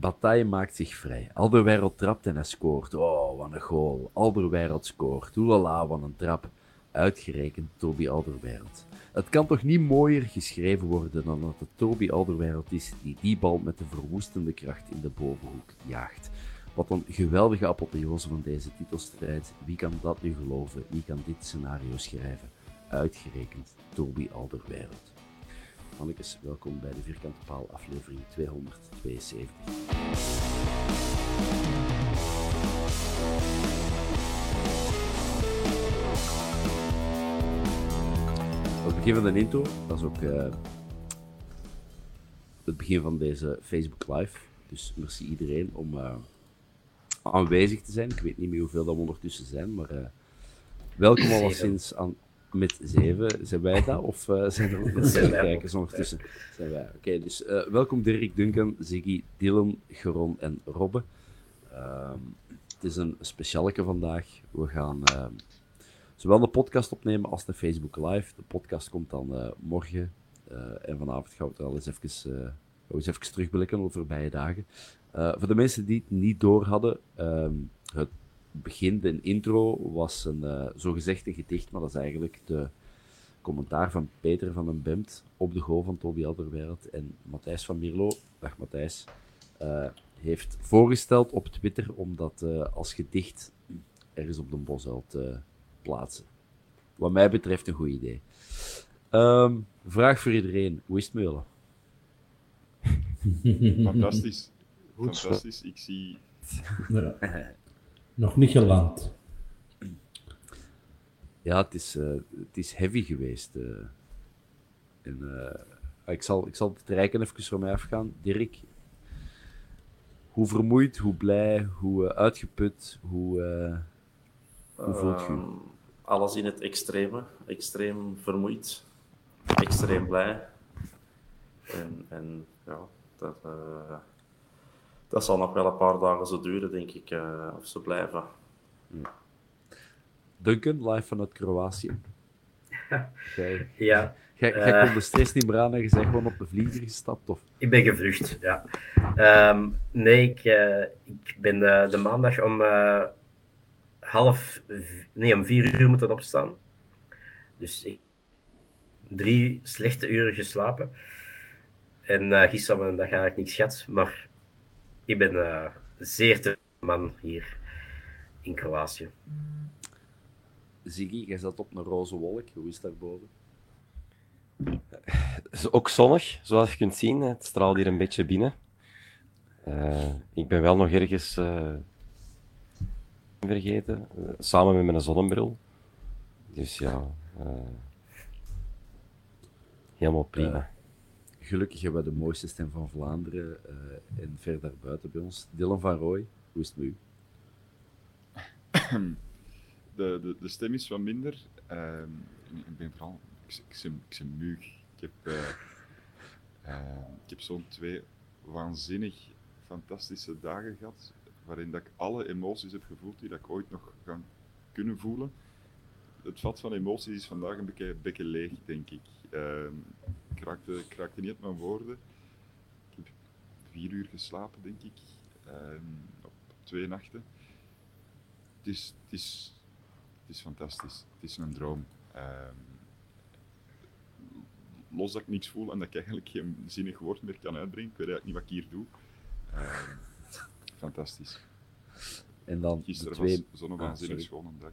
Bataille maakt zich vrij. Alderweireld trapt en hij scoort. Oh, wat een goal. Alderweireld scoort. Oelala, wat een trap. Uitgerekend Toby Alderweireld. Het kan toch niet mooier geschreven worden dan dat het Toby Alderweireld is die die bal met de verwoestende kracht in de bovenhoek jaagt. Wat een geweldige apotheose van deze titelstrijd. Wie kan dat nu geloven? Wie kan dit scenario schrijven? Uitgerekend Toby Alderweireld. Welkom bij de Vierkante Paal aflevering 272. Het begin van de intro, dat is ook eh, het begin van deze Facebook Live. Dus merci iedereen om eh, aanwezig te zijn. Ik weet niet meer hoeveel dat we ondertussen zijn, maar eh, welkom alleszins aan met zeven. Zijn wij dat? Of eh, zijn er kijkers ondertussen? Zijn wij. Oké, dus eh, welkom Dirk, Duncan, Ziggy, Dylan, Geron en Robbe. Ehm, het is een specialeke vandaag. We gaan ehm, zowel de podcast opnemen als de Facebook Live. De podcast komt dan eh, morgen. eh, en vanavond gaan we het al eens even, eh, we eens even terugblikken op de voorbije dagen. Eh, voor de mensen die het niet door hadden, ehm, het begin, de intro, was een uh, zogezegd een gedicht, maar dat is eigenlijk de commentaar van Peter van den Bemt op de goal van Toby Alderweireld. En Matthijs van Mierlo, dag Matthijs, eh, heeft voorgesteld op Twitter om dat eh, als gedicht ergens op de bosuil te plaatsen. Wat mij betreft een goed idee. Ehm, vraag voor iedereen, hoe is het Meulen? Fantastisch. Fantastisch. Ik zie Ja. Nog niet geland. Ja, het is, eh, het is heavy geweest. eh. en, eh, ik, zal, ik zal het rijken even voor mij afgaan. Dirk, hoe vermoeid, hoe blij, hoe uitgeput, hoe, eh, hoe voelt je? Ehm, alles in het extreme. Extreem vermoeid. Extreem blij. En, en ja, dat, dat zal nog wel een paar dagen zo duren, denk ik. eh, of ze blijven. Duncan, live vanuit Kroatië. Jij, Ja, jij, jij Eh. kon de stress niet braan en je bent gewoon op de vlieger gestapt? Of? ik ben gevlucht. Ja. Ehm, nee, ik, eh, ik ben de maandag om eh, half, nee, om vier uur moeten opstaan. Dus ik, drie slechte uren geslapen. En eh gisteren dag eigenlijk niks gehad, maar ik ben eh, zeer te man hier in Kroatië. Ziggy, jij zat op een roze wolk. Hoe is het daarboven? Het is ook zonnig, zoals je kunt zien. Het straalt hier een beetje binnen. Eh, ik ben wel nog ergens eh, vergeten, samen met mijn zonnebril. Dus ja, eh, helemaal prima. Gelukkig hebben we de mooiste stem van Vlaanderen eh, en ver daarbuiten bij ons. Dylan van Rooij, hoe is het met u? de, de, de stem is wat minder. Ehm, ik ben vooral. Ik, ik, ik ben. Ik heb, eh, Eh, ik heb zo'n twee waanzinnig fantastische dagen gehad, waarin dat ik alle emoties heb gevoeld die dat ik ooit nog ga kunnen voelen. Het vat van emoties is vandaag een beetje, leeg, denk ik. Ehm, ik, raakte, ik raakte niet uit mijn woorden. Ik heb vier uur geslapen, denk ik, ehm, op twee nachten. Het is, het, is, het is fantastisch. Het is een droom. Ehm, los dat ik niks voel en dat ik eigenlijk geen zinnig woord meer kan uitbrengen. Ik weet eigenlijk niet wat ik hier doe. Ehm, fantastisch. En dan Gisteren twee... was zo'n Ah, waanzinnig sorry. schone dag.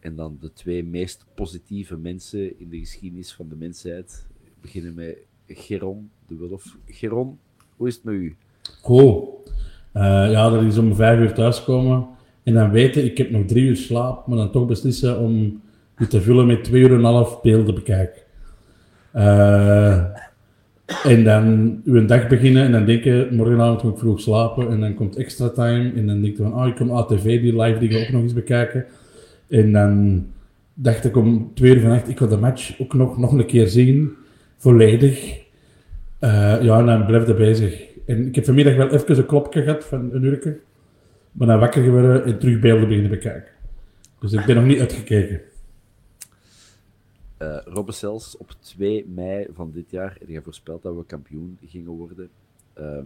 En dan de twee meest positieve mensen in de geschiedenis van de mensheid. Beginnen met Geron de Wulf. Geron, hoe is het met u? Goed. Eh, ja, dat is om vijf uur thuiskomen. En dan weten, ik heb nog drie uur slaap, maar dan toch beslissen om het te vullen met twee uur en een half beelden bekijken. Eh, en dan uw dag beginnen en dan denken, morgenavond ga ik vroeg slapen en dan komt extra time en dan denk je van, oh, ik kom ATV die live dingen ook nog eens bekijken. En dan dacht ik om twee uur vannacht, ik wil de match ook nog, nog een keer zien, volledig. Eh, ja, en dan blijf je bezig. En ik heb vanmiddag wel even een klopje gehad van een uurtje. Maar dan wakker geworden en terug beelden beginnen bekijken. Dus ik ben nog niet uitgekeken. Eh Robbe Sels, op 2 mei van dit jaar heb je voorspeld dat we kampioen gingen worden. Ehm,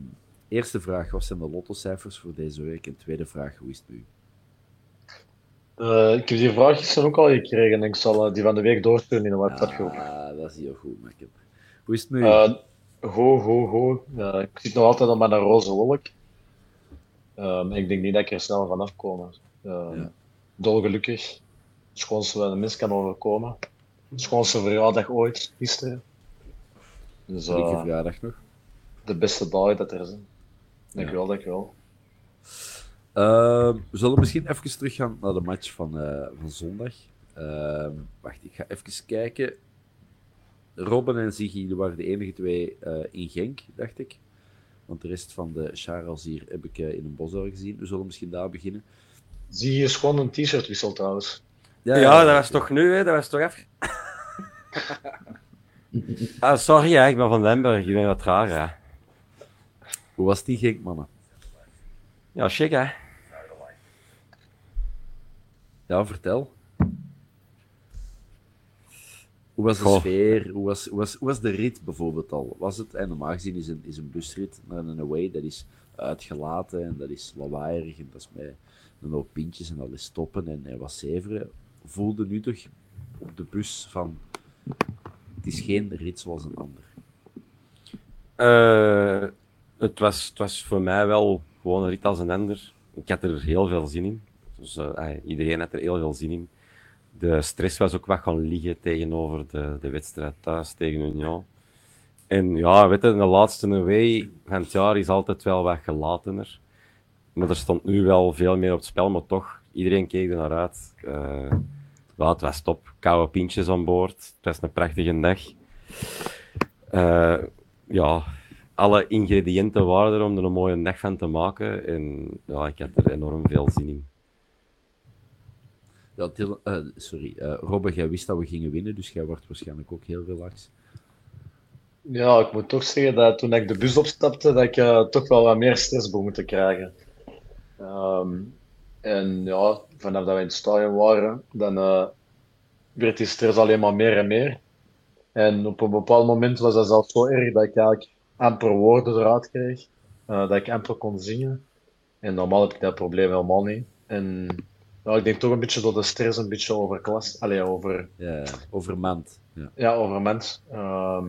eerste vraag, wat zijn de lottocijfers voor deze week? En tweede vraag, hoe is het met Eh, ik heb die vraag gisteren ook al gekregen en ik zal eh, die van de week doorsturen in een WhatsApp groep. Ah, dat is heel goed, Mark. Hoe is het met u? Eh Goed, goed, goed. Ja, ik zit nog altijd op mijn roze wolk. Ehm, ik denk niet dat ik er snel vanaf kom. Ehm, Dolgelukkig. Het schoonste wat een mens kan overkomen. Het schoonste verjaardag ooit, gisteren. Dus, eh, verjaardag nog. de beste dagen dat er zijn. Dankjewel, dankjewel. Ehm, we zullen misschien even teruggaan naar de match van, eh, van zondag. Ehm, wacht, ik ga even kijken. Robben en Ziggy die waren de enige twee eh, in Genk, dacht ik. Want de rest van de Charles hier heb ik eh, in een bosdorp gezien. We zullen misschien daar beginnen. Zie je gewoon een t-shirt wissel trouwens. Ja, dat was toch nu, hè? Dat was toch even. ah, sorry, hè, ik ben van Lemberg. Ik ben wat raar, hè. Hoe was die Genk, mannen? Ja, chic, hè? Ja, vertel. Hoe was de Goh. sfeer? Hoe was, hoe, was, hoe was de rit bijvoorbeeld al? Was het, en normaal gezien is een, is een busrit naar een away, dat is uitgelaten en dat is lawaaierig en dat is met een hoop pintjes en dat is stoppen en, en wat zeveren. Voelde nu toch op de bus van, het is geen rit zoals een ander. Eh, het, was, het was voor mij wel gewoon een rit als een ander. Ik had er heel veel zin in. Dus, eh, iedereen had er heel veel zin in. De stress was ook wat gaan liggen tegenover de, de wedstrijd thuis tegen Union. En ja, weet je, de laatste away van het jaar is altijd wel wat gelatener. Maar er stond nu wel veel meer op het spel, maar toch, iedereen keek er naar uit. Eh, het was top. Koude pintjes aan boord. Het was een prachtige dag. Eh, ja, alle ingrediënten waren er om er een mooie dag van te maken. En ja, ik had er enorm veel zin in. Ja, eh, sorry, eh Robbe, jij wist dat we gingen winnen, dus jij wordt waarschijnlijk ook heel relaxed. Ja, ik moet toch zeggen dat toen ik de bus opstapte, dat ik eh, toch wel wat meer stress begon te krijgen. Ehm, en ja, vanaf dat we in het stadion waren, dan werd die stress alleen maar meer en meer. En op een bepaald moment was dat zelfs zo erg dat ik eigenlijk amper woorden eruit kreeg, dat ik amper kon zingen. En normaal heb ik dat probleem helemaal niet. En ja, ik denk toch een beetje door de stress een beetje overklast, allee, over... Ja, overmand. Ja. Ja, overmens. Ehm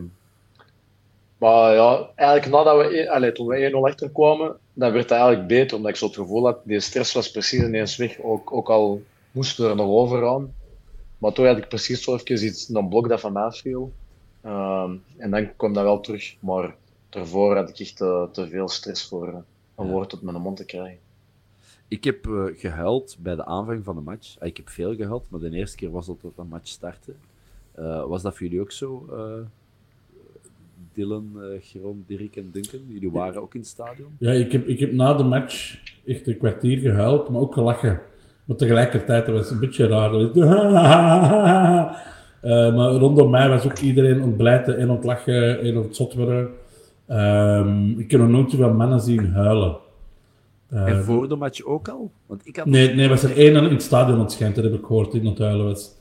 maar ja, eigenlijk nadat we, e- allee, toen we 1-0 achterkwamen, dan werd het eigenlijk beter, omdat ik zo het gevoel had, die stress was precies ineens weg, ook, ook al moesten we er nog over aan. Maar toen had ik precies zo even iets, een blok dat van mij viel. Ehm, en dan kwam dat wel terug, maar daarvoor had ik echt te, te veel stress voor eh, een woord tot mijn mond te krijgen. Ik heb eh, gehuild bij de aanvang van de match. Ah, ik heb veel gehuild, maar de eerste keer was dat tot een match startte. Eh, was dat voor jullie ook zo? eh Dylan, Geron, Dirk en Duncan? Jullie waren ook in het stadion? Ja, ik heb, ik heb na de match echt een kwartier gehuild, maar ook gelachen. Maar tegelijkertijd, dat was een beetje raar. Dat maar rondom mij was ook iedereen ontblijten en ontlachen en ontzot worden. Ehm, ik heb nog nooit zoveel mannen zien huilen. En Eh, voor de match ook al? Want ik had Nee, nee, was er één in het stadion ontschijnt, dat heb ik gehoord, aan het huilen was.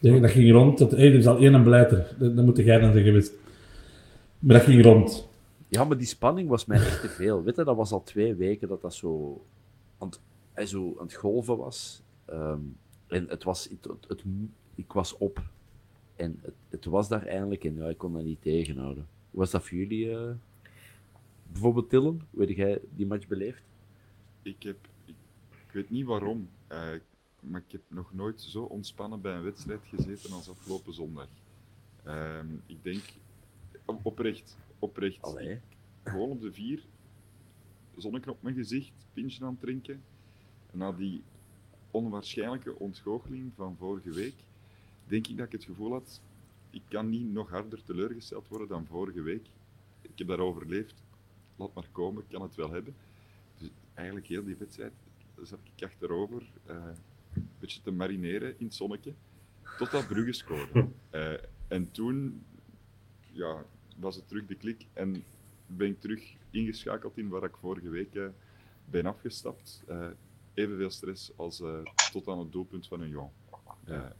Dat ging rond, dat, hey, er is al één blijter. Dat, dat moet jij dan zeggen. Maar dat ging rond. Ja, maar die spanning was mij echt te veel. Weet je, dat was al twee weken dat dat zo aan het, zo aan het golven was. Ehm, en het was, het, het, het- ik was op. En het, het was daar eindelijk en ja, ik kon dat niet tegenhouden. Hoe was dat voor jullie? eh? bijvoorbeeld Tillen, hoe heb jij die match beleefd? Ik heb, ik, ik weet niet waarom, eh, maar ik heb nog nooit zo ontspannen bij een wedstrijd gezeten als afgelopen zondag. Ehm, ik denk, op- oprecht, oprecht. Allee. Gewoon op de vier, zonnetje op mijn gezicht, pintje aan het drinken. En na die onwaarschijnlijke ontgoocheling van vorige week, denk ik dat ik het gevoel had, ik kan niet nog harder teleurgesteld worden dan vorige week. Ik heb dat overleefd, laat maar komen, ik kan het wel hebben. Eigenlijk heel die wedstrijd zat ik achterover, eh, een beetje te marineren in het zonnetje, totdat Brugge scoorde. Eh, en toen ja, was het terug de klik en ben ik terug ingeschakeld in waar ik vorige week eh, ben afgestapt. Evenveel stress als tot aan het doelpunt van Union. Eh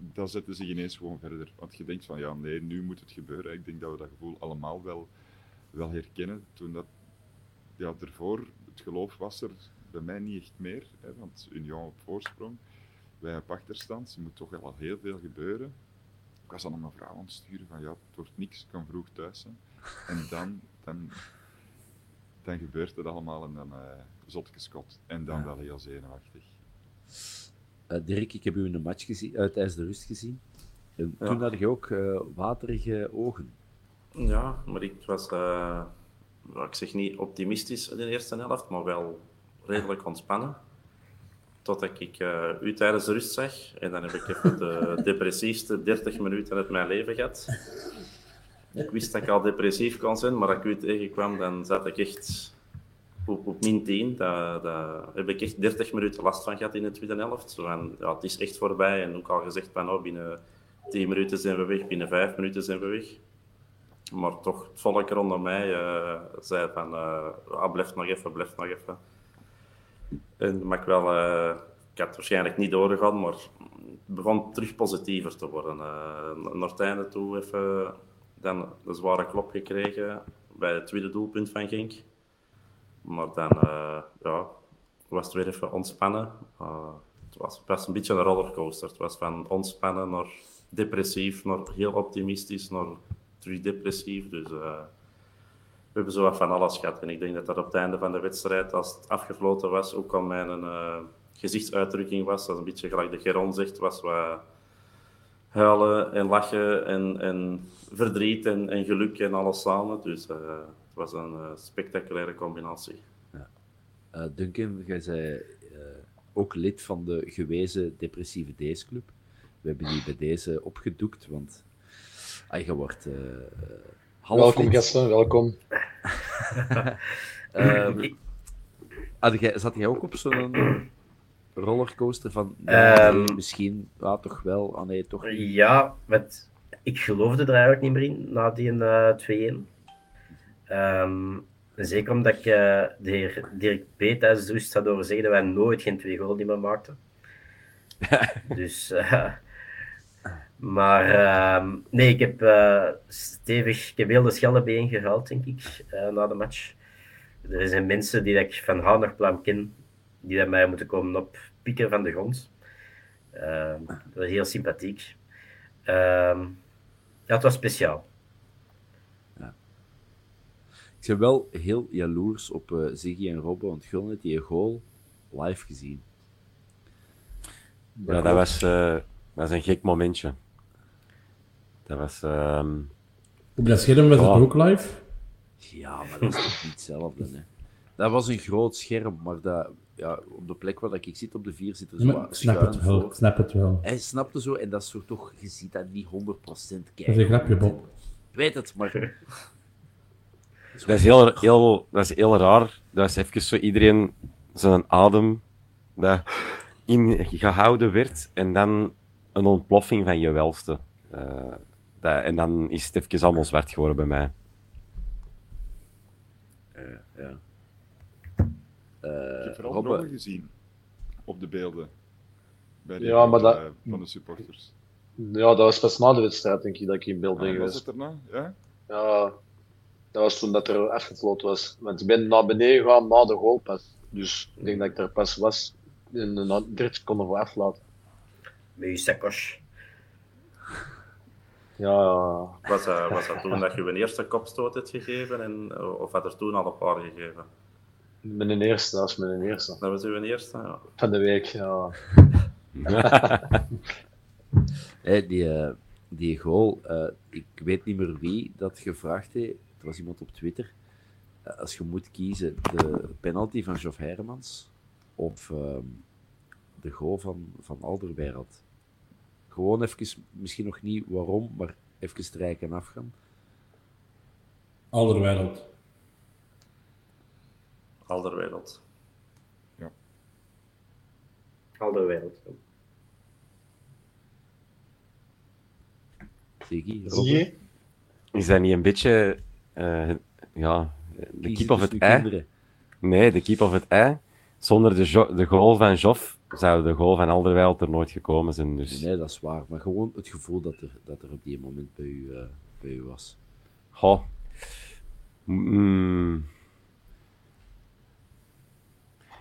dan zetten ze ineens gewoon verder. Want je denkt van ja, nee, nu moet het gebeuren. Ik denk dat we dat gevoel allemaal wel, wel herkennen. Toen dat, ja, ervoor, het geloof was er bij mij niet echt meer. Hè, want Union op voorsprong, wij op achterstand. Er moet toch wel al heel veel gebeuren. Ik was dan aan mijn vrouw aan het sturen van ja, het wordt niks, ik kan vroeg thuis zijn. En dan, dan, dan gebeurt het allemaal en dan uh, zotgeskot. En dan Ja. wel heel zenuwachtig. Eh, Dirk, ik heb u in de match gezien, eh, tijdens de rust gezien. En Ja. toen had je ook eh, waterige ogen. Ja, maar ik was, eh, ik zeg niet optimistisch in de eerste helft, maar wel redelijk ontspannen. Totdat ik eh, u tijdens de rust zag. En dan heb ik even de depressiefste 30 minuten uit mijn leven gehad. Ik wist dat ik al depressief kon zijn, maar als ik u tegenkwam, dan zat ik echt op, op min 10. Daar, daar heb ik echt 30 minuten last van gehad in de tweede helft. Zo van, ja, het is echt voorbij. En ook al gezegd van, oh, binnen 10 minuten zijn we weg, binnen 5 minuten zijn we weg. Maar toch, het volk rondom mij eh, zei van, eh ah, blijf nog even, blijf nog even. En maar ik wel, eh, ik had het waarschijnlijk niet doorgegaan, maar het begon terug positiever te worden. Naar het einde toe even dan een zware klop gekregen bij het tweede doelpunt van Genk. Maar dan ja, was het weer even ontspannen. Het, was, was een beetje een rollercoaster. Het was van ontspannen naar depressief, naar heel optimistisch, naar terug depressief. Dus eh, we hebben zo wat van alles gehad. En ik denk dat dat op het einde van de wedstrijd, als het afgefloten was, ook al mijn eh, gezichtsuitdrukking was. Dat is een beetje gelijk de Geron zegt, was wat huilen en lachen en, en verdriet en, en geluk en alles samen. Dus eh, het was een spectaculaire combinatie. Eh, Duncan, jij zei ook lid van de gewezen depressieve Days Club. We hebben die bij deze opgedoekt, want ah, je wordt eh, half Welkom gasten, welkom. Ehm, had jij, zat jij ook op zo'n rollercoaster van Ehm, nee, misschien, ja, toch wel, ah nee, toch niet. Ja, met, ik geloofde er eigenlijk niet meer in na die eh 2-1. Ehm, zeker omdat ik eh, de heer Dirk P. tijdens de rust had horen zeggen dat wij nooit geen twee goals meer maakten. dus, eh, maar ehm, nee, ik heb eh, stevig, ik heb heel de Scheldebeen gehaald, denk ik, eh, na de match. Er zijn mensen die dat ik van hou nog plam ken, die dat mij moeten komen oppikken van de grond. Ehm, dat was heel sympathiek. Ehm, ja, het was speciaal. Ik ben wel heel jaloers op eh Ziggy en Robbe, want Gullen heeft die goal live gezien. Ja, dat was, eh, dat was een gek momentje. Dat was... ehm, Op dat scherm was het Ja. ook live. Ja, maar dat is toch niet hetzelfde, hè. Dat was een groot scherm, maar dat, ja, op de plek waar ik zit, op de vier, zit er Ja, zo ik snap het wel, voor. ik snap het wel. Hij snapte zo, en dat is zo toch, je ziet dat niet 100% Dat kijken. is een grapje, Bob. Ik weet het, maar... Dat is heel, heel, dat is heel raar. Dat is even zo iedereen zijn adem dat ingehouden werd. En dan een ontploffing van je welste. Eh, dat, en dan is het even allemaal zwart geworden bij mij. Eh, ja. Ik Eh, heb vooral Robbe gezien op de beelden. Bij de, Ja, maar dat- eh, van de supporters. Ja, dat was pas na de wedstrijd, denk ik, dat ik in beeld ben Ah, was geweest. het erna? Ja? Ja, dat was toen dat er afgefloten was. Want ik ben naar beneden gegaan na de goal pas. Dus ik denk dat ik er pas was in de 30 seconden voor aflaten. Met je sekos. Ja, Was, dat- was dat toen dat je een eerste kopstoot hebt gegeven? En, of had er toen al een paar gegeven? mijn eerste, dat was mijn eerste. Dat was uw eerste, ja. Van de week, ja. Die, eh, die goal, eh, ik weet niet meer wie dat gevraagd heeft. Het was iemand op Twitter. Eh, als je moet kiezen, de penalty van Geoff Hermans of ehm, de goal van, van Alderweireld. Gewoon even, misschien nog niet waarom, maar even strijken en afgaan. Alderwereld. Alderwereld. Al de wereld. Ziggy, je? Is dat niet een beetje eh, ja, de keep of het ei? kinderen. Nee, de keep of het ei. Zonder de, jo- de goal van Joff zou de goal van er nooit gekomen zijn. Dus, Nee, dat is waar. Maar gewoon het gevoel dat er, dat er op die moment bij u, eh, bij u was. goh. Mm.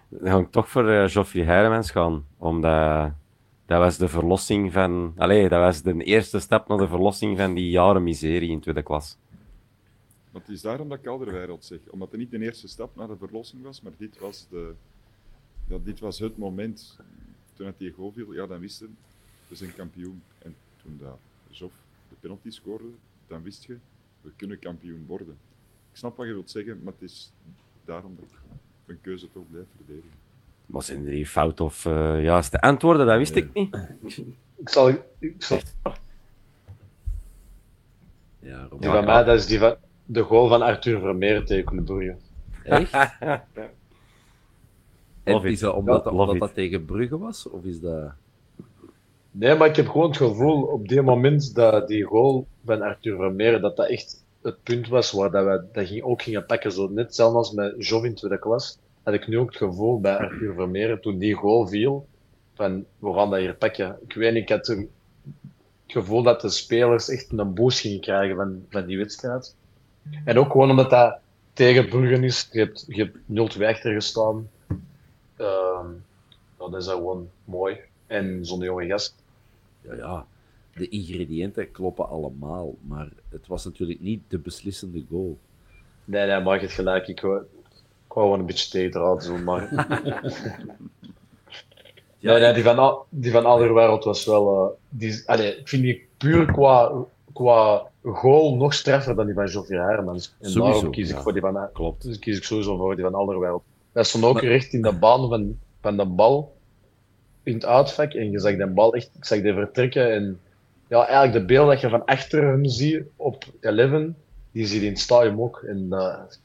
Dan ga ik toch voor eh Geoffrey Heiremans gaan. Omdat dat was de verlossing van... Allee, dat was de eerste stap naar de verlossing van die jaren miserie in tweede klas. Want het is daarom dat ik Alderweireld zeg. Omdat het niet de eerste stap naar de verlossing was, maar dit was, de, ja, dit was het moment. Toen het die goal viel, ja, dan wisten we, we zijn kampioen. En toen dat Joff de penalty scoorde, dan wist je, we kunnen kampioen worden. Ik snap wat je wilt zeggen, maar het is daarom dat ik mijn keuze toch blijf verdedigen. Maar zijn er hier fout of eh, juiste antwoorden? Dat wist ik niet. Ik zal, ik zal Ja, Robbe. die van mij, dat is die van de goal van Arthur Vermeer tegen Brugge. Echt? Love it. is dat omdat, Ja, omdat love dat tegen Brugge was? Of is dat... Nee, maar ik heb gewoon het gevoel op die moment dat die goal van Arthur Vermeer, dat dat echt het punt was waar dat we dat ging, ook gingen pakken. Zo net hetzelfde als met Jov in tweede klas, had ik nu ook het gevoel bij Arthur Vermeer, toen die goal viel, van we gaan dat hier pakken. Ik weet niet, ik had het gevoel dat de spelers echt een boost gingen krijgen van, van die wedstrijd. En ook gewoon omdat dat tegen Brugge is, je hebt, je hebt 0-2 achter gestaan. Ehm dat is gewoon mooi. En zo'n jonge gast. Ja, ja, de ingrediënten kloppen allemaal. Maar het was natuurlijk niet de beslissende goal. Nee, nee, maar je hebt gelijk. Ik wou, ik wou gewoon een beetje tegendraad doen, maar... nee, nee, die van, die van Alderwereld was wel... eh, die, allee, ik vind die puur qua, qua goal nog straffer dan die van Geoffrey Hermans. En Sowieso, daarom kies ik ja. voor die van... Klopt. Dus kies ik sowieso voor die van Alderwereld. Dat stond ook recht in de baan van, van de bal in het uitvak. En je zag de bal echt, ik zag die vertrekken. En ja, eigenlijk de beeld dat je van achter hem ziet op 11, die zie je in het stadion ook. En dat,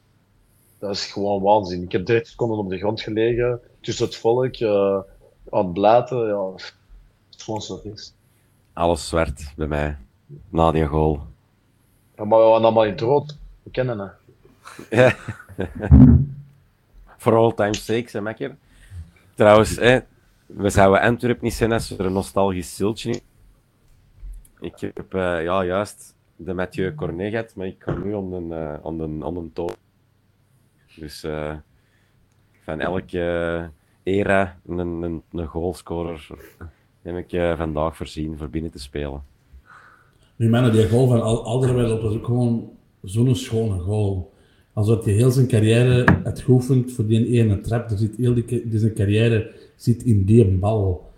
dat is gewoon waanzin. Ik heb 30 seconden op de grond gelegen, tussen het volk, eh, aan het blaten. Ja, het is gewoon zo is. Alles zwart bij mij. Na die goal. Ja, maar we waren allemaal in het rood. We kennen het. Ja. For all time's sake, hè. Trouwens, hè, we zouden Antwerp niet zijn als er een nostalgisch is. Ik heb eh, ja, juist de Mathieu Cornet gehad, maar ik ga nu om een, eh, om een, om een toon. Dus eh, van elke era een, een, een goalscorer heb ik vandaag voorzien voor binnen te spelen. Nu, mannen, die goal van Alderweireld was ook gewoon zo'n schone goal. Alsof hij heel zijn carrière had geoefend voor die ene trap. Er zit heel die, zijn carrière zit in die bal.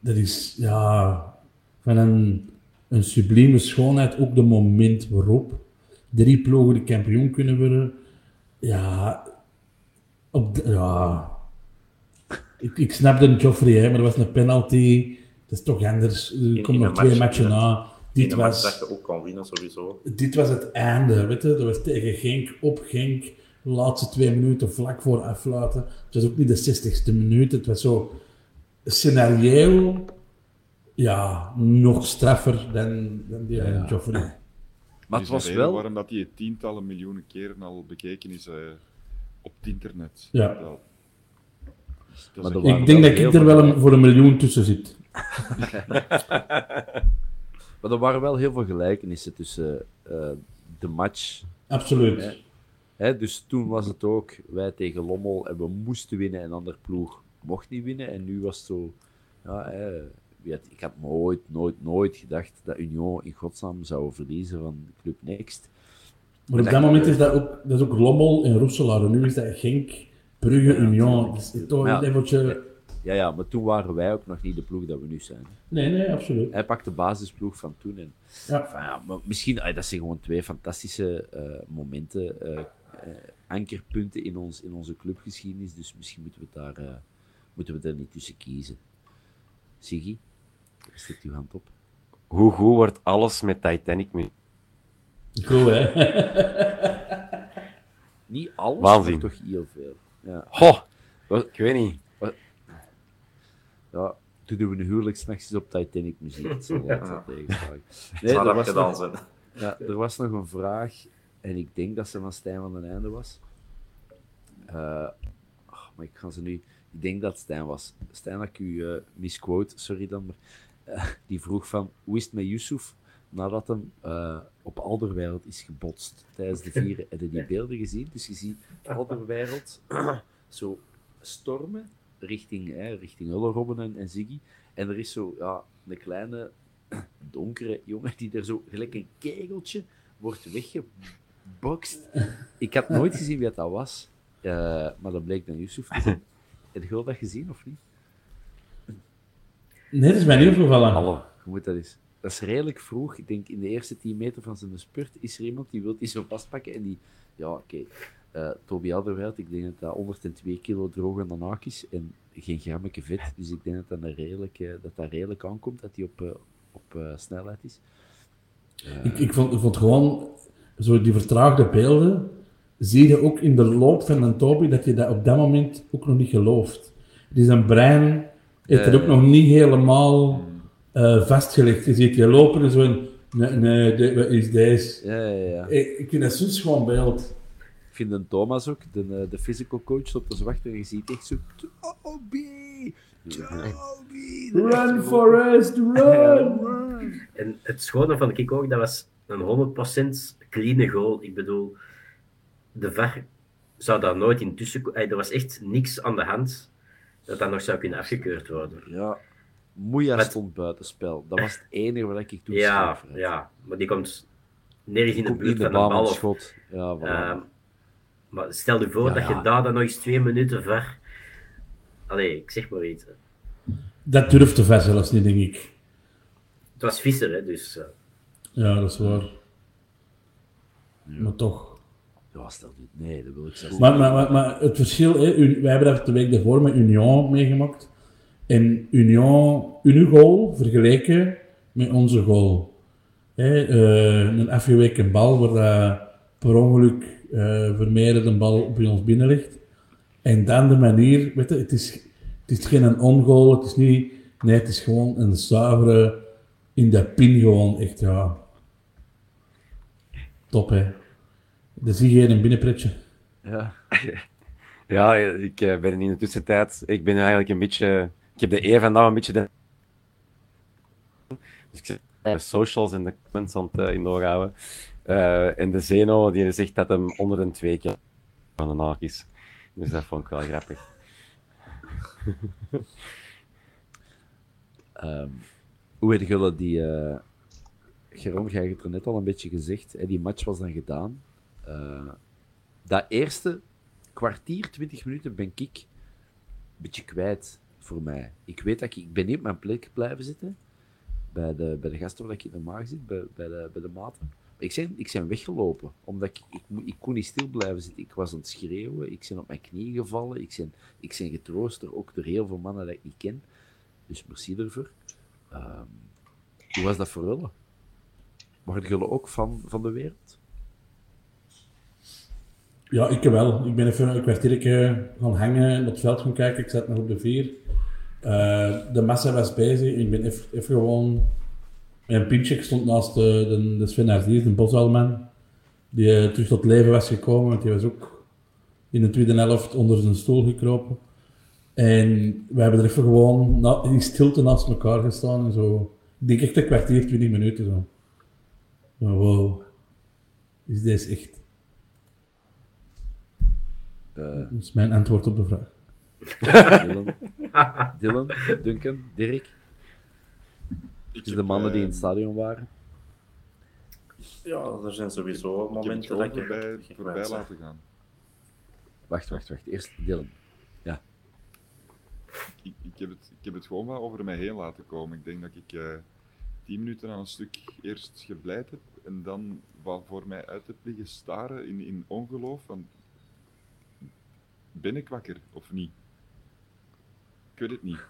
Dat is, ja, van een, een sublieme schoonheid. Ook de moment waarop drie ploegen de kampioen kunnen worden. Ja, op de- ja. Ik, ik snapte Joffrey, hè, maar dat was een penalty. Dat is toch anders. Er komen nog een twee match, matchen na. Dit was, dat je ook kan winnen, sowieso. dit was het einde, weet je. Dat was tegen Genk, op Genk. De laatste twee minuten vlak voor afluiten. Het was ook niet de 60ste minuut. Het was zo een scenario. Ja, nog straffer dan, dan die van Joffrey. Maar het was reden wel... waarom dat die tientallen miljoenen keren al bekeken is eh, op het internet. Ja. Dat, dat Ik denk dat ik er wel een, voor een miljoen tussen zit. Maar er waren wel heel veel gelijkenissen tussen eh, de match. Absoluut. Hè? Hè, dus toen was het ook wij tegen Lommel en we moesten winnen en een ander ploeg mocht niet winnen. En nu was het zo. Ja, hè, ik had nooit, nooit, nooit gedacht dat Union in godsnaam zou verliezen van Club Next. Maar op Dat- moment is dat ook, dat is ook Lommel en Roeselaar. En nu is dat Genk, Brugge, Union. Dat is toch een leveltje... Ja, ja, maar toen waren wij ook nog niet de ploeg dat we nu zijn. Nee, nee, absoluut. Hij pakt de basisploeg van toen. En, Ja. Maar misschien, dat zijn gewoon twee fantastische eh, momenten, eh, eh, ankerpunten in, ons, in onze clubgeschiedenis. Dus misschien moeten we, daar, eh, moeten we er niet tussen kiezen. Siggy, steekt uw hand op. Hoe goed wordt alles met Titanic nu? Goed, hè? Niet alles, Waanzin. maar toch heel veel. Ja, Goh, ik weet niet. Ja toen doen we een huwelijksnachtjes op Titanic muziek. Dat zal wel wat tegenvallen. Nee, er dat was nog-. Ja, er was nog een vraag, en ik denk dat ze van Stijn van den Einde was. Eh, oh, maar ik ga ze nu... Ik denk dat het Stijn was. Stijn, dat ik u eh, misquote, sorry dan, maar eh, die vroeg van, hoe is het met Yusuf nadat hem op Alderwereld is gebotst tijdens de vieren? Heb je die beelden gezien? Dus je ziet Alderwereld zo stormen richting, hè, richting Ullerobben en, en Ziggy. En er is zo ja, een kleine donkere jongen die er zo gelijk een kegeltje wordt weggebokst. Ik had nooit gezien wie dat was, eh, maar dat bleek dan Yusuf te zijn. Heb je dat gezien of niet? Nee, dat is mij niet opgevallen. Hallo, je moet dat eens. Dat is redelijk vroeg. Ik denk in de eerste 10 meter van zijn spurt is er iemand die wil die zo vastpakken en die, ja, oké. Eh, Toby Alderweireld, ik denk dat dat 102 kilo droge naak is en geen grammetje vet. Dus ik denk dat dat, redelijk, eh, dat, dat redelijk aankomt, dat hij op, eh, op snelheid is. Ik, ik, vond, ik vond gewoon, zo die vertraagde beelden, zie je ook in de loop van een Toby dat je dat op dat moment ook nog niet gelooft. Die zijn brein heeft het ook nog niet helemaal vastgelegd. Je ziet je lopen en zo nee, nee, wat is deze? Ja, ja, ja. Ik, ik vind dat zo'n schoon beeld. Vind een Thomas ook, de, eh, de physical coach, op te wachten en je ziet echt zo... Toby! Toby! Run, Forrest, run! En het schone van ik ook, dat was een 100% clean goal. Ik bedoel, de VAR zou daar nooit in tussen ko- Ey, Er was echt niks aan de hand dat dat nog zou kunnen afgekeurd worden. Ja, Moeja Met- stond buitenspel. Dat was het enige wat ik toen Ja, ja, maar die komt nergens in de buurt in van de de bal. Of. Ja, voilà. Ehm, maar stel je voor Ja, dat je daar dan nog eens twee minuten VAR... Allee, ik zeg maar iets. hè. Dat durft te ver zelfs niet, denk ik. Het was Visser, hè, dus... eh, Ja, dat is waar. Maar toch. Ja, stel dit. Nee, dat wil ik zelfs Maar, niet. maar, maar, maar het verschil, hè, wij hebben dat de week daarvoor met Union meegemaakt. En Union, hun goal vergeleken met onze goal. Hè, eh, een afgeweken bal waar eh, per ongeluk eh Vermeeren de bal bij ons binnen ligt. En dan de manier, weet je, het is, het is geen een ongoal, het is niet, nee, het is gewoon een zuivere, in de pin gewoon, echt, ja. Top, hè. Dan zie je een binnenpretje. Ja. Ja, ik eh, ben in de tussentijd, ik ben eigenlijk een beetje, ik heb de eer van nou een beetje de, dus ik de socials en de comments aan het uh, in de Eh, en de Zeno, die zegt dat hem onder een twee keer van de naak is. Dus dat vond ik wel grappig. Ehm, hoe heb jullie die... eh Geron, hebt het er net al een beetje gezegd. Hè, die match was dan gedaan. Eh, dat eerste kwartier, twintig minuten ben ik een beetje kwijt voor mij. Ik weet dat ik... Ik ben niet op mijn plek blijven zitten. Bij de, bij de gasten waar ik normaal zit, bij, bij, de, bij de maten. Ik zijn, ik zijn weggelopen, omdat ik, ik, kon niet stil blijven zitten. Ik was aan het schreeuwen, ik ben op mijn knieën gevallen, ik ben, ik ben getroost door, ook door heel veel mannen dat ik niet ken. Dus merci daarvoor. Ehm, hoe was dat voor jullie? Waren jullie ook van, van de wereld? Ja, ik wel. Ik ben even een kwartiertje gaan hangen en op het veld gaan kijken. Ik zat nog op de vier. Eh, de massa was bezig. Ik ben even gewoon... Mijn pintje stond naast de, de, de Sven de Bosuilman. Die eh, terug tot leven was gekomen, want die was ook in de tweede helft onder zijn stoel gekropen. En we hebben er even gewoon na, in stilte naast elkaar gestaan en zo. Ik denk echt een kwartier, twintig minuten zo. Maar wow, is deze echt? Eh, Dat is mijn antwoord op de vraag. Dylan, Dylan, Duncan, Dirk. Ik Dus heb, de mannen die in het stadion waren. Ja, er zijn sowieso Ik heb het momenten dat je voorbij, voorbij laten gaan. Wacht, wacht, wacht. Eerst Dylan. Ik, ik, heb het, ik heb het gewoon wat over mij heen laten komen. Ik denk dat ik eh tien minuten aan een stuk eerst gebleid heb en dan wat voor mij uit heb liggen staren in, in ongeloof van ben ik wakker of niet? Ik weet het niet.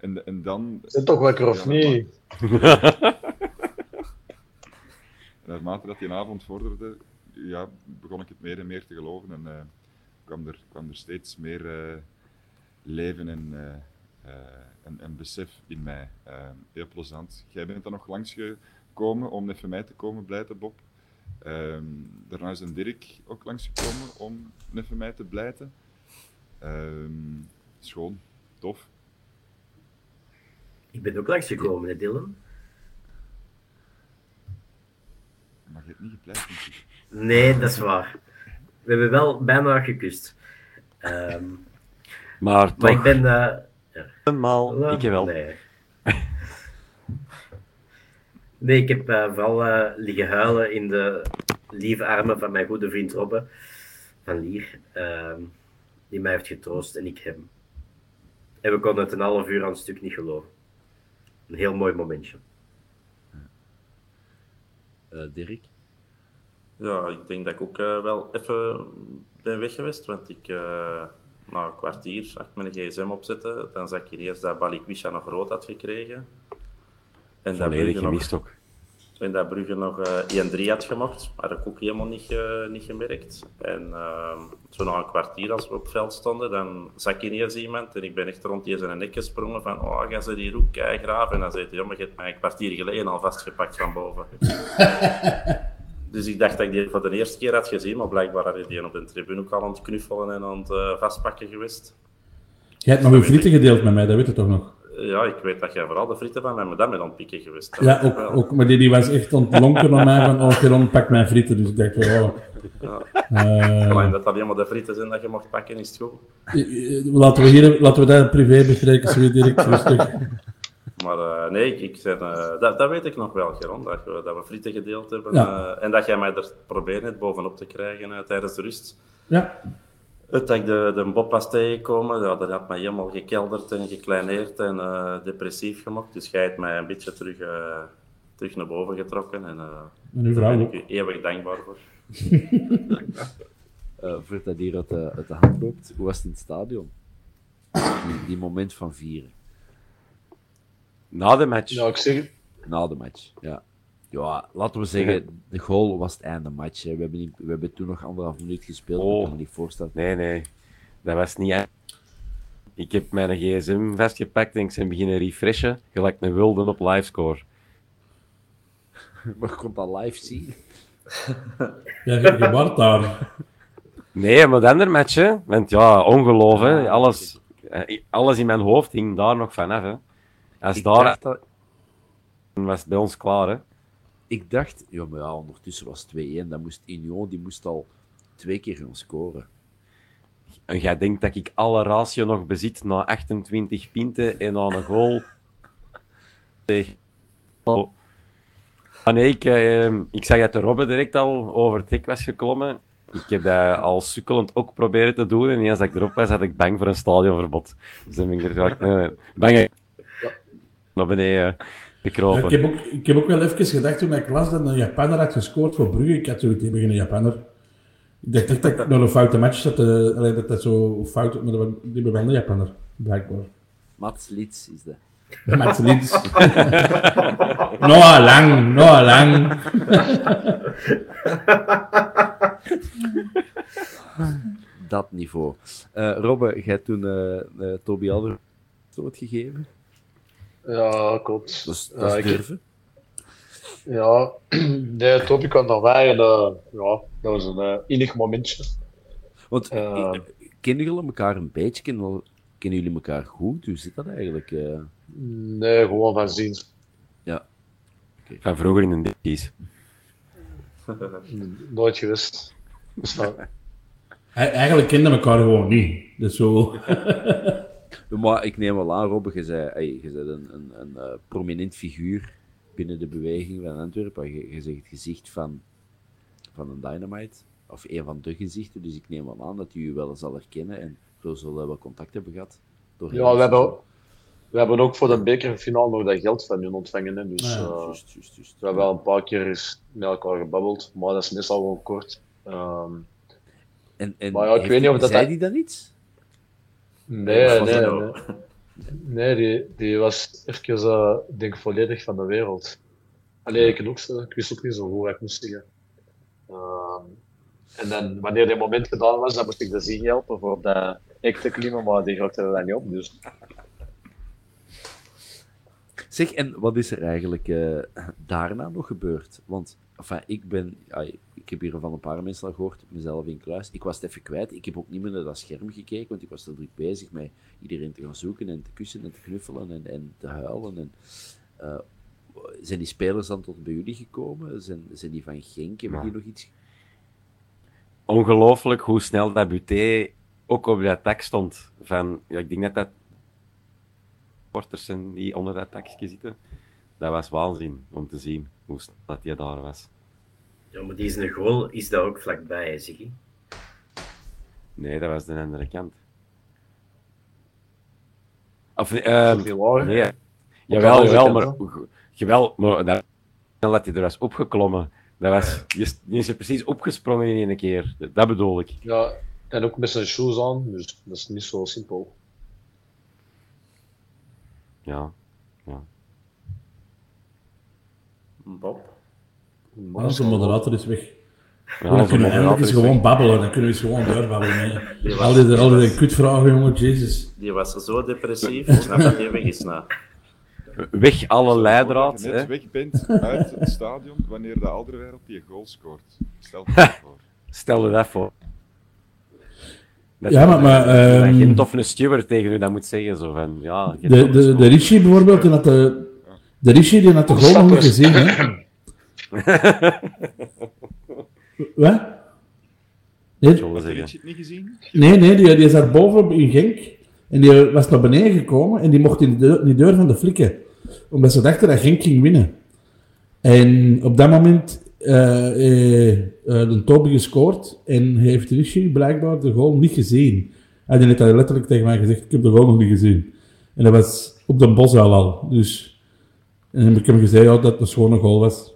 En, en dan... Zit toch wakker of niet? Naarmate dat die avond vorderde, ja, begon ik het meer en meer te geloven en eh, kwam, er, kwam er steeds meer eh, leven en, eh, en, en besef in mij. Heel plezant. Jij bent er nog langs gekomen om even mij te komen blijten, Bob. Ehm, daarna is een Dirk ook langsgekomen om even mij te blijten. Ehm, schoon, tof. Ik ben ook langsgekomen, hè, Dylan. Maar je hebt niet gepleit. Nee, dat is waar. We hebben wel bijna gekust. Ehm, Maar maar ik ben... eh, eenmaal, ik wel. Nee. Nee, ik heb eh, vooral eh, liggen huilen in de lieve armen van mijn goede vriend Robbe van Lier, ehm, die mij heeft getroost en ik hem. En we konden het een half uur aan het stuk niet geloven. Een heel mooi momentje. Eh, Dirk. Ja, ik denk dat ik ook eh, wel even ben weg geweest, want ik eh, na een kwartier, als ik mijn gsm opzette, dan zag ik hier eerst dat Balikwisha nog rood had gekregen. En dat Volledig Brugge nog, gemist ook. En dat Brugge nog eh 1-3 had gemocht, had ik ook helemaal niet, niet gemerkt. En eh, zo na een kwartier, als we op het veld stonden, dan zag ik ineens iemand en ik ben echt rond die zijn nek gesprongen van oh, ga ze die roek graaf En dan zei hij, ja, maar je hebt mij een kwartier geleden al vastgepakt van boven. Dus ik dacht dat ik die voor de eerste keer had gezien, maar blijkbaar had hij die op de tribune ook al aan het knuffelen en aan het eh, vastpakken geweest. Jij hebt nog uw frieten gedeeld met mij, dat weet je toch nog? Eh, Ja, ik weet dat jij vooral de frieten van mij met dat met aan het pikken geweest. Ja, ook, ook, maar die, die was echt ontlonken naar mij van, oh, Geron, pak mijn frieten. Dus ik dacht, oh, Ja. eh, Alleen dat alleen maar de frieten zijn dat je mocht pakken, is het goed. eh, laten we hier, laten we dat privé bespreken, zo direct rustig. Maar eh, nee, ik, eh, dat, dat weet ik nog wel, Geron, dat, we- dat we frieten gedeeld hebben. Ja. eh, en dat jij mij er probeerde het bovenop te krijgen eh, tijdens de rust. Ja, Het dat ik de, de Bob was tegengekomen, ja, dat had mij helemaal gekelderd en gekleineerd en eh, depressief gemaakt. Dus jij hebt mij een beetje terug, eh, terug naar boven getrokken. En, eh, en uw daar ben ik u eeuwig dankbaar voor. Eh voordat dat hier uit de, uit de hand loopt, hoe was het in het stadion? Die, die moment van vieren. Na de match. Ja, ik zeg, Na de match, ja. Ja, laten we zeggen, de goal was het einde match. Hè. We, hebben niet- we hebben toen nog anderhalf minuut gespeeld. Oh. Ik kan me niet voorstellen. Nee, nee. Dat was niet echt. Ik heb mijn gsm vastgepakt en ik ben beginnen refreshen, gelijk een wilde op livescore. Maar komt dat live zien? Ja, je, je waart daar. Nee, maar de andere match, hè. Want ja, ongeloof, hè. Alles, alles in mijn hoofd hing daar nog vanaf, hè. Als Ik daar dacht, dat, was het bij ons klaar, hè. Ik dacht, ja, maar ja, ondertussen was het 2-1. Dan moest Union, die moest al twee keer gaan scoren. En jij denkt dat ik alle ratio nog bezit na 28 pinten en aan een goal. Tegen- Oh. Ah nee, ik, eh, ik zag dat de Robbe direct al over het hek was geklommen. Ik heb dat al sukkelend ook proberen te doen. En als ik erop was, had ik bang voor een stadionverbod. Dus dan ben ik er nee, nee, bang naar beneden Ja, ik, heb ook, ik heb ook wel even gedacht toen ik las dat een Japaner had gescoord voor Brugge. Ik had zoiets tegen een Japaner. Ik dacht echt dat ik naar een foute match zat. eh, alleen dat dat zo fout maar dat was- Die hebben wel een Japaner, blijkbaar. Mats Litz is dat. Mats Litz. Noah Lang, Noah Lang. Dat niveau. Eh Robbe, jij toen eh eh, Toby Alder wordt gegeven. Ja, klopt. Dat is, Ja, dat is ik- durven. Ja, nee, Topi kwam naar mij en eh, ja, dat was een eh innig momentje. Want Eh, eh, kennen jullie elkaar een beetje? Kennen, wel- kennen jullie elkaar goed? Hoe zit dat eigenlijk? eh? nee, gewoon van zien. ja. Van vroeger in de D's. Nooit geweest. Dus, Eigenlijk kenden we elkaar gewoon niet. Dus zo... Maar ik neem wel aan, Robbe, je zei, ey, je bent een, een, een eh, prominent figuur binnen de beweging van Antwerpen. Je, je zegt het gezicht van, van een Dynamite, of een van de gezichten. Dus ik neem wel aan dat u u wel zal herkennen en zo zullen we wel contact hebben gehad. doorheen ja, we hebben, we hebben ook voor de bekerfinale nog dat geld van hun ontvangen. Hè, dus Ja, eh, Juist, juist, juist. we hebben wel een paar keer eens met elkaar gebabbeld, maar dat is meestal wel kort. Ehm, En, en Maar ja, ik weet niet of dat zei dat- die dan iets? Nee, nee, dat nee. Nee, die, die was even, ik denk volledig van de wereld. Allee, ik, ook, zo- ik wist ook niet zo hoe ik moest zeggen. Ehm, en dan, wanneer dit moment gedaan was, dan moest ik de zin helpen voor dat ik te klimmen, maar die raakte er dan niet op. Dus Zeg, en wat is er eigenlijk eh, daarna nog gebeurd? Want enfin, ik ben, ja, ik heb hier van een paar mensen al gehoord, mezelf in kluis. Ik was het even kwijt. Ik heb ook niet meer naar dat scherm gekeken, want ik was te druk bezig met iedereen te gaan zoeken en te kussen en te knuffelen en, en te huilen. En, eh, zijn die spelers dan tot bij jullie gekomen? Zijn, zijn die van Genk? Hebben die nog iets? Ongelooflijk hoe snel dat Buté ook op dat tak stond. Van, ja, ik denk net dat porters zijn die onder dat takje zitten. Dat was waanzin om te zien hoe snel dat hij daar was. Ja, maar die is een goal, is daar ook vlakbij, hè, Ziggy? Nee, dat was de andere kant. Of, ehm, dat waar. nee. Jawel, jawel, maar, jawel, maar dat, snel dat hij er was opgeklommen. Dat was, die is er precies opgesprongen in één keer. Dat bedoel ik. ja, en ook met zijn shoes aan, dus dat is niet zo simpel. Ja. ja. Bob? Maar onze moderator is weg. Ja, dan kunnen we eindelijk moderator eens is gewoon babbelen. Dan kunnen we eens gewoon doorbabbelen. was- Al die, al die kutvragen, jongen, jezus. Die was zo depressief, ik snap dat hij weg is nou. Weg alle leidraad. dat je weg bent uit het stadion wanneer de Alderweireld die goal scoort. Stel je dat voor. Stel je dat voor. Dat Ja, je- maar- maar, dat ehm, geen toffe steward tegen u dat moet zeggen. Zo van, ja, De, de, de. Richie bijvoorbeeld, die had de, de Richie die had de goal nog niet gezien, hè? Wat? Nee, Had je het niet gezien? nee, nee die, die zat boven in Genk. En die was naar beneden gekomen en die mocht in de deur, in de deur van de flikken. Omdat ze dachten dat Genk ging winnen. En op dat moment eh eh, eh, de Toby gescoord en heeft Richie blijkbaar de goal niet gezien. Hij heeft dat letterlijk tegen mij gezegd, ik heb de goal nog niet gezien. En dat was op de bosuil al. Dus, en dan heb ik hem gezegd ja, dat het een schone goal was.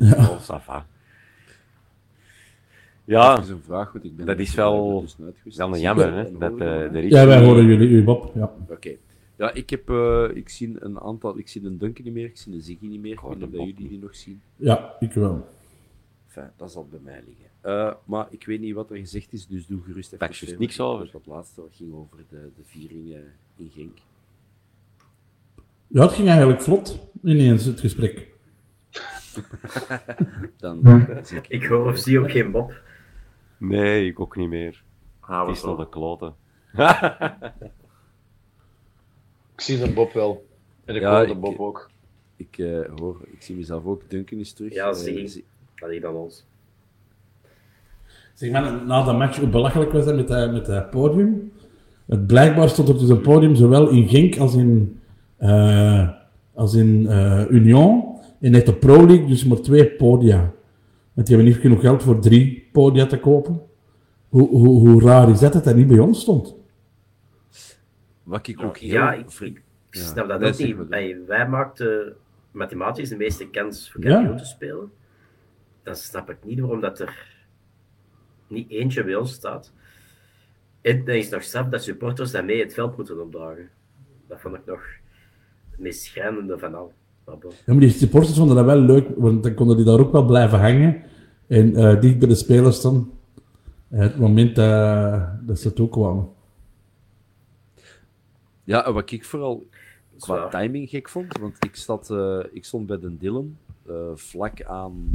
Oh, ça va. Ja, Dat is een vraag, want ik ben dat is wel- jammer, hè, dat eh, de. Ja, wij horen jullie, u Bob. Ja. Oké. Ja, ik heb, eh, ik zie een aantal, ik zie een Duncan niet meer, ik zie een Ziggy niet meer, ik weet niet de of Bob jullie die nog zien. ja, ik wel. Enfin, dat zal bij mij liggen. Eh, maar ik weet niet wat er gezegd is, dus doe gerust even. Daar is niks over. Dat laatste wat ging over de, de viering eh, in Genk. Ja, het ging eigenlijk vlot ineens, het gesprek. Dan zie ik... Ik hoor of zie ook geen Bob. Nee, ik ook niet meer. Gaan Het is nog de kloten. Ik zie een Bob wel. En ik Ja, hoor de ik- Bob ook. Ik, eh, hoor, ik zie mezelf ook. Duncan is terug. Ja, Eh, zie. zi- Dat is dan ons. Zeg maar, na de match, hoe belachelijk was dat met dat, met dat podium? Het blijkbaar stond er dus een podium zowel in Genk als in, eh, als in eh, Union. En net de Pro League dus maar twee podia. Want die hebben niet genoeg geld voor drie podia te kopen. Hoe, hoe, hoe raar is dat dat dat niet bij ons stond? Wat ik ook heel... Ja, ik, Ja, snap dat ook niet. wij maakten mathematisch de meeste kans voor Ja. kampioen te spelen. Dan snap ik niet waarom dat er niet eentje bij ons staat. En dan is nog straf dat supporters daarmee het veld moeten opdragen. Dat vond ik nog het meest schrijnende van al. Ja, maar die supporters vonden dat wel leuk, want dan konden die daar ook wel blijven hangen. En eh, dicht bij de spelers dan. Het moment dat, dat ze toekwamen. Ja, en wat ik vooral qua timing gek vond, want ik, zat, eh, ik stond bij de Dylan, eh, vlak aan...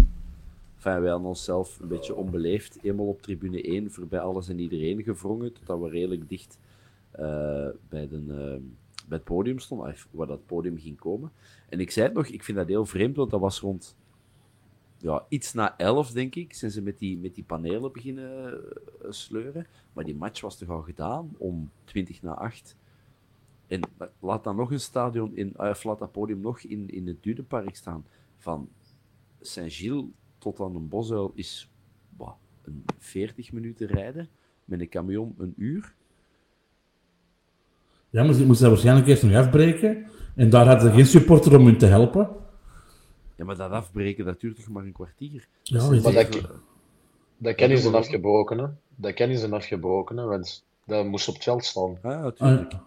Enfin, wij hadden onszelf een beetje onbeleefd, eenmaal op tribune 1 voorbij alles en iedereen gevrongen, totdat we redelijk dicht eh, bij, de, bij het podium stonden, ah, waar dat podium ging komen. En ik zei het nog, ik vind dat heel vreemd, want dat was rond ja, iets na 11, denk ik, zijn ze met die, met die panelen beginnen eh, sleuren. Maar die match was toch al gedaan om 20 na 8. En laat dan nog een stadion, in, uh, laat dat podium nog in, in het Dudenpark staan. Van Saint-Gilles tot aan een bosuil is een 40 minuten rijden. Met een camion een uur. Ja, maar ze moesten dat waarschijnlijk eerst nog afbreken. En daar hadden ze geen supporter om hun te helpen. Ja, maar dat afbreken, dat duurt toch maar een kwartier? Ja, Dat is Maar kennen ze afgebroken, hè. Dat kennen ze afgebroken, hè. Want dat moest op het veld staan. Ah, ja, Ah, tuurlijk. ja.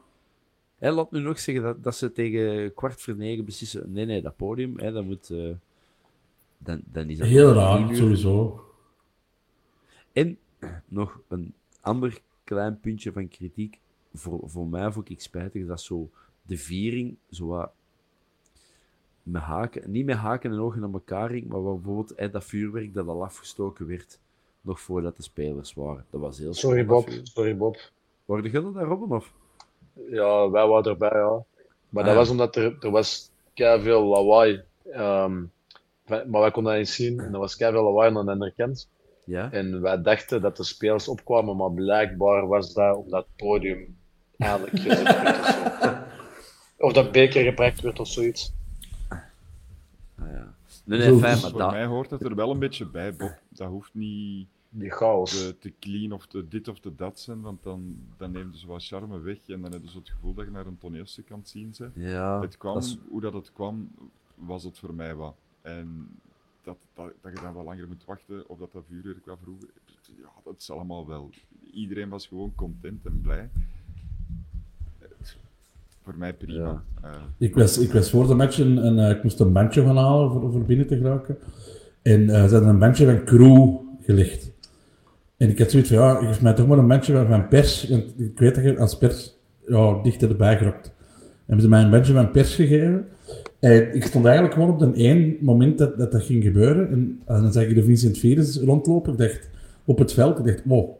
Hè, laat nu nog zeggen dat, dat ze tegen kwart voor negen beslissen. Nee, nee, dat podium, hè, dat moet. eh, dan, dan is dat Heel raar, sowieso. En nog een ander klein puntje van kritiek. Voor, voor mij vond ik spijtig dat zo de viering zo wat met haken, niet met haken en ogen aan elkaar ging, maar bijvoorbeeld hè, dat vuurwerk dat al afgestoken werd, nog voordat de spelers waren. Dat was heel Sorry, Bob. dat vuur. Sorry, Bob. Waren jullie daar, Robben? Of? Ja, wij waren erbij, ja. Maar Ah, dat ja. was omdat er, er was veel lawaai. Ehm, wij- maar wij konden dat niet zien. En er was veel lawaai aan de andere kant. Ja? En wij dachten dat de spelers opkwamen, maar blijkbaar was dat omdat het podium eigenlijk gezet werd of zo. Of dat beker gebruikt werd of zoiets. Ah, ja. Nee, Zo- nee, fijn, Dus maar voor dat... mij hoort het er wel een beetje bij, Bob. Dat hoeft niet Die chaos. te, te clean of te dit of te dat zijn, want dan, dan neemt ze wat charme weg en dan hebben ze het gevoel dat je naar een toneelstuk kan zien. Ze. Ja, het kwam, dat is- Hoe dat het kwam, was het voor mij wat. En dat, dat, dat je dan wat langer moet wachten of dat dat vuurwerk wat vroeger... Ja, dat is allemaal wel. Iedereen was gewoon content en blij. Voor mij prima. Eh, Ik was, ik was voor de match en, en, eh, ik moest een bandje gaan halen voor, voor binnen te geraken. En eh, ze hadden een bandje van crew gelegd. En ik had zoiets van, ja, geef mij toch maar een bandje van, van pers. Want ik weet dat je als pers ja, dichter erbij gerokt. Hebben ze mij een bandje van pers gegeven. En ik stond eigenlijk gewoon op een één moment dat dat, dat ging gebeuren. En, en dan zag ik de Vincent Virus rondlopen. Ik dacht, op het veld, ik dacht, wow,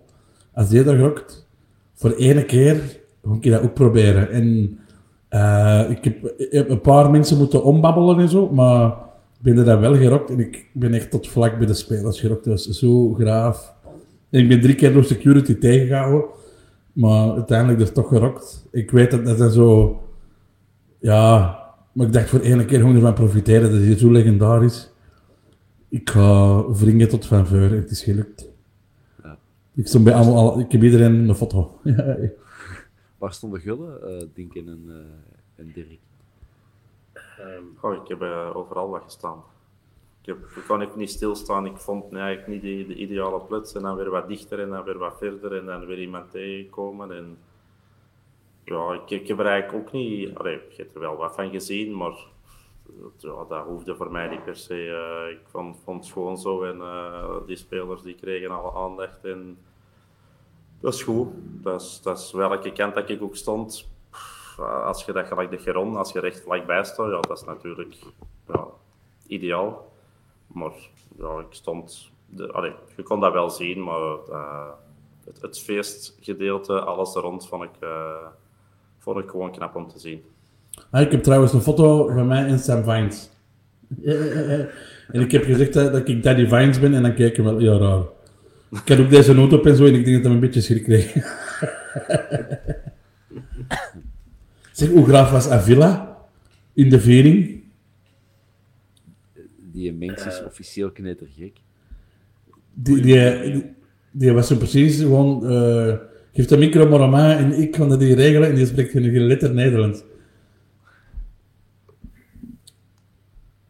als die dat gerokt, voor ene keer ga ik dat ook proberen. En eh, ik, heb, ik heb een paar mensen moeten ombabbelen en zo, maar ik ben er dan wel gerokt en ik ben echt tot vlak bij de spelers gerokt. Dat was zo graaf. En ik ben drie keer door security tegengehouden, maar uiteindelijk dus toch gerokt. Ik weet dat dat dan zo... Ja, maar ik dacht voor ene keer gewoon ervan profiteren, dat is hier zo legendarisch. Ik ga wringen tot van en het is gelukt. Ja. Ik stond bij allemaal, al- ik heb iedereen een foto. Waar stonden Gullen, eh Dinken en, eh, en Dirk? Goh, ik heb eh, overal wat gestaan. Ik, heb, ik kon even niet stilstaan. Ik vond nee, eigenlijk niet de, de ideale plaats. En dan weer wat dichter en dan weer wat verder. En dan weer iemand tegenkomen. En ja, ik, ik heb er eigenlijk ook niet... Allee, ik heb er wel wat van gezien, maar ja, dat hoefde voor mij niet per se. ik vond, vond het gewoon zo. En die spelers die kregen alle aandacht. En dat is goed. Dat is, dat is welke kant dat ik ook stond. Als je dat gelijk de grond, als je recht vlakbij staat, ja, dat is natuurlijk ja, ideaal. Maar ja, ik stond... De, je kon dat wel zien, maar eh, het, het feestgedeelte, alles rond, vond ik, eh, vond ik gewoon knap om te zien. Ah, ik heb trouwens een foto van mij en Sam Vines. En ik heb gezegd dat, dat ik Daddy Vines ben en dan keek hij wel heel raar. Ik had ook deze noot op en zo en ik denk dat hij een beetje schrik kreeg. zeg, hoe graaf was Avila in de viering? Die mens is officieel knettergek. Die, die, die, die was zo precies gewoon... eh geef de micro maar aan mij en ik kan dat die regelen en die spreekt geen geen letter Nederlands.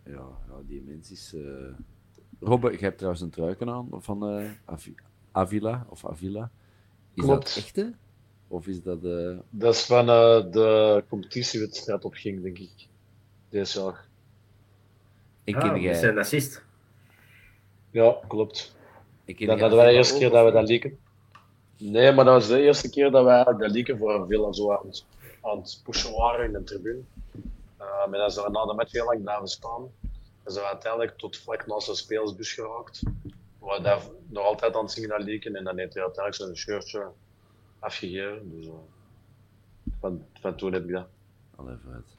Ja, ja die mens is... eh Robbe, jij hebt trouwens een truiken aan van eh, Avi- Avila of Avila. Is Klopt. dat echte? Of is dat... eh Dat is van eh, de competitiewedstrijd opging, denk ik. Deze jaar. en ah, jij... zijn assist. Ja, klopt. Dat hadden wij de Avila eerste keer dat we dat leken. Nee, maar dat was de eerste keer dat wij de lieken voor een villa zo aan, het- aan het pushen waren in de tribune. Uh, en dan zijn we na de match heel lang blijven staan. En zijn uiteindelijk tot vlak naast de spelersbus geraakt. We daar nog altijd aan het lieken en dan heeft hij uiteindelijk zijn shirtje afgegeven. Dus eh, van, van toen heb ik dat. Allee, vooruit.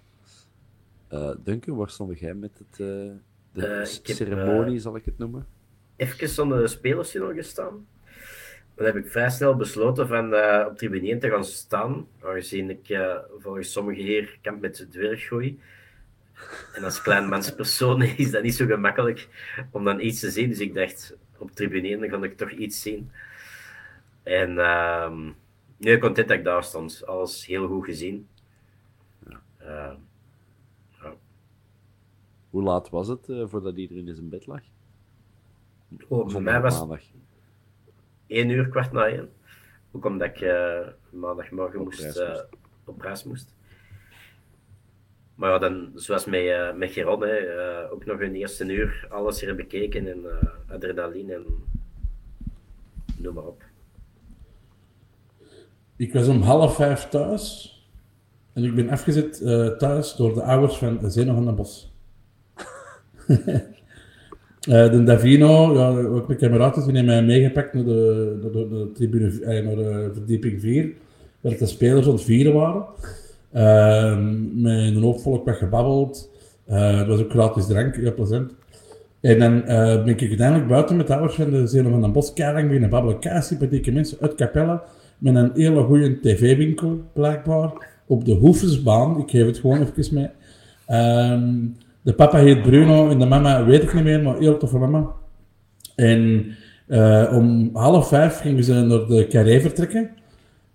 Eh Duncan, waar stond jij met het, eh, de heb, ceremonie, zal ik het noemen? Even onder de spelerstunnel gestaan. Dan heb ik vrij snel besloten van eh, op tribune 1 te gaan staan, aangezien ik volgens sommigen hier kamp met de dwerggooi. En als kleinmanspersoon is dat niet zo gemakkelijk om dan iets te zien. Dus ik dacht, op tribune 1 dan kan ik toch iets zien. En ehm nee, content dat ik daar stond. Alles heel goed gezien. Ehm, Hoe laat was het eh, voordat iedereen in zijn bed lag? Oh, voor mij was Maandag. 1 uur, kwart na 1. Ook omdat ik eh, maandagmorgen Op moest, reis eh, moest. op reis moest. Maar ja, dan, zoals met, eh met Geron, hè, eh, ook nog een eerste uur alles hier bekeken en eh, adrenaline en noem maar op. Ik was om half vijf thuis. En ik ben afgezet thuis door de ouders van Zeno van den Bos. De Davino, ja, ook mijn kameraden, die hebben mij meegepakt naar de, de, de tribune, naar de verdieping 4, waar de spelers aan het waren. Ehm, met een hoop volk wat gebabbeld. Eh het was ook gratis drank, heel plezant. En dan eh, ben ik uiteindelijk buiten met de ouders van de Zeno van den Bos keihard beginnen babbelen. Kei sympathieke mensen uit Capelle, met een hele goede tv-winkel, blijkbaar, op de Hoefensbaan. Ik geef het gewoon even mee. Ehm, de papa heet Bruno en de mama weet ik niet meer, maar heel toffe mama. En eh, om half vijf gingen ze naar de carré vertrekken.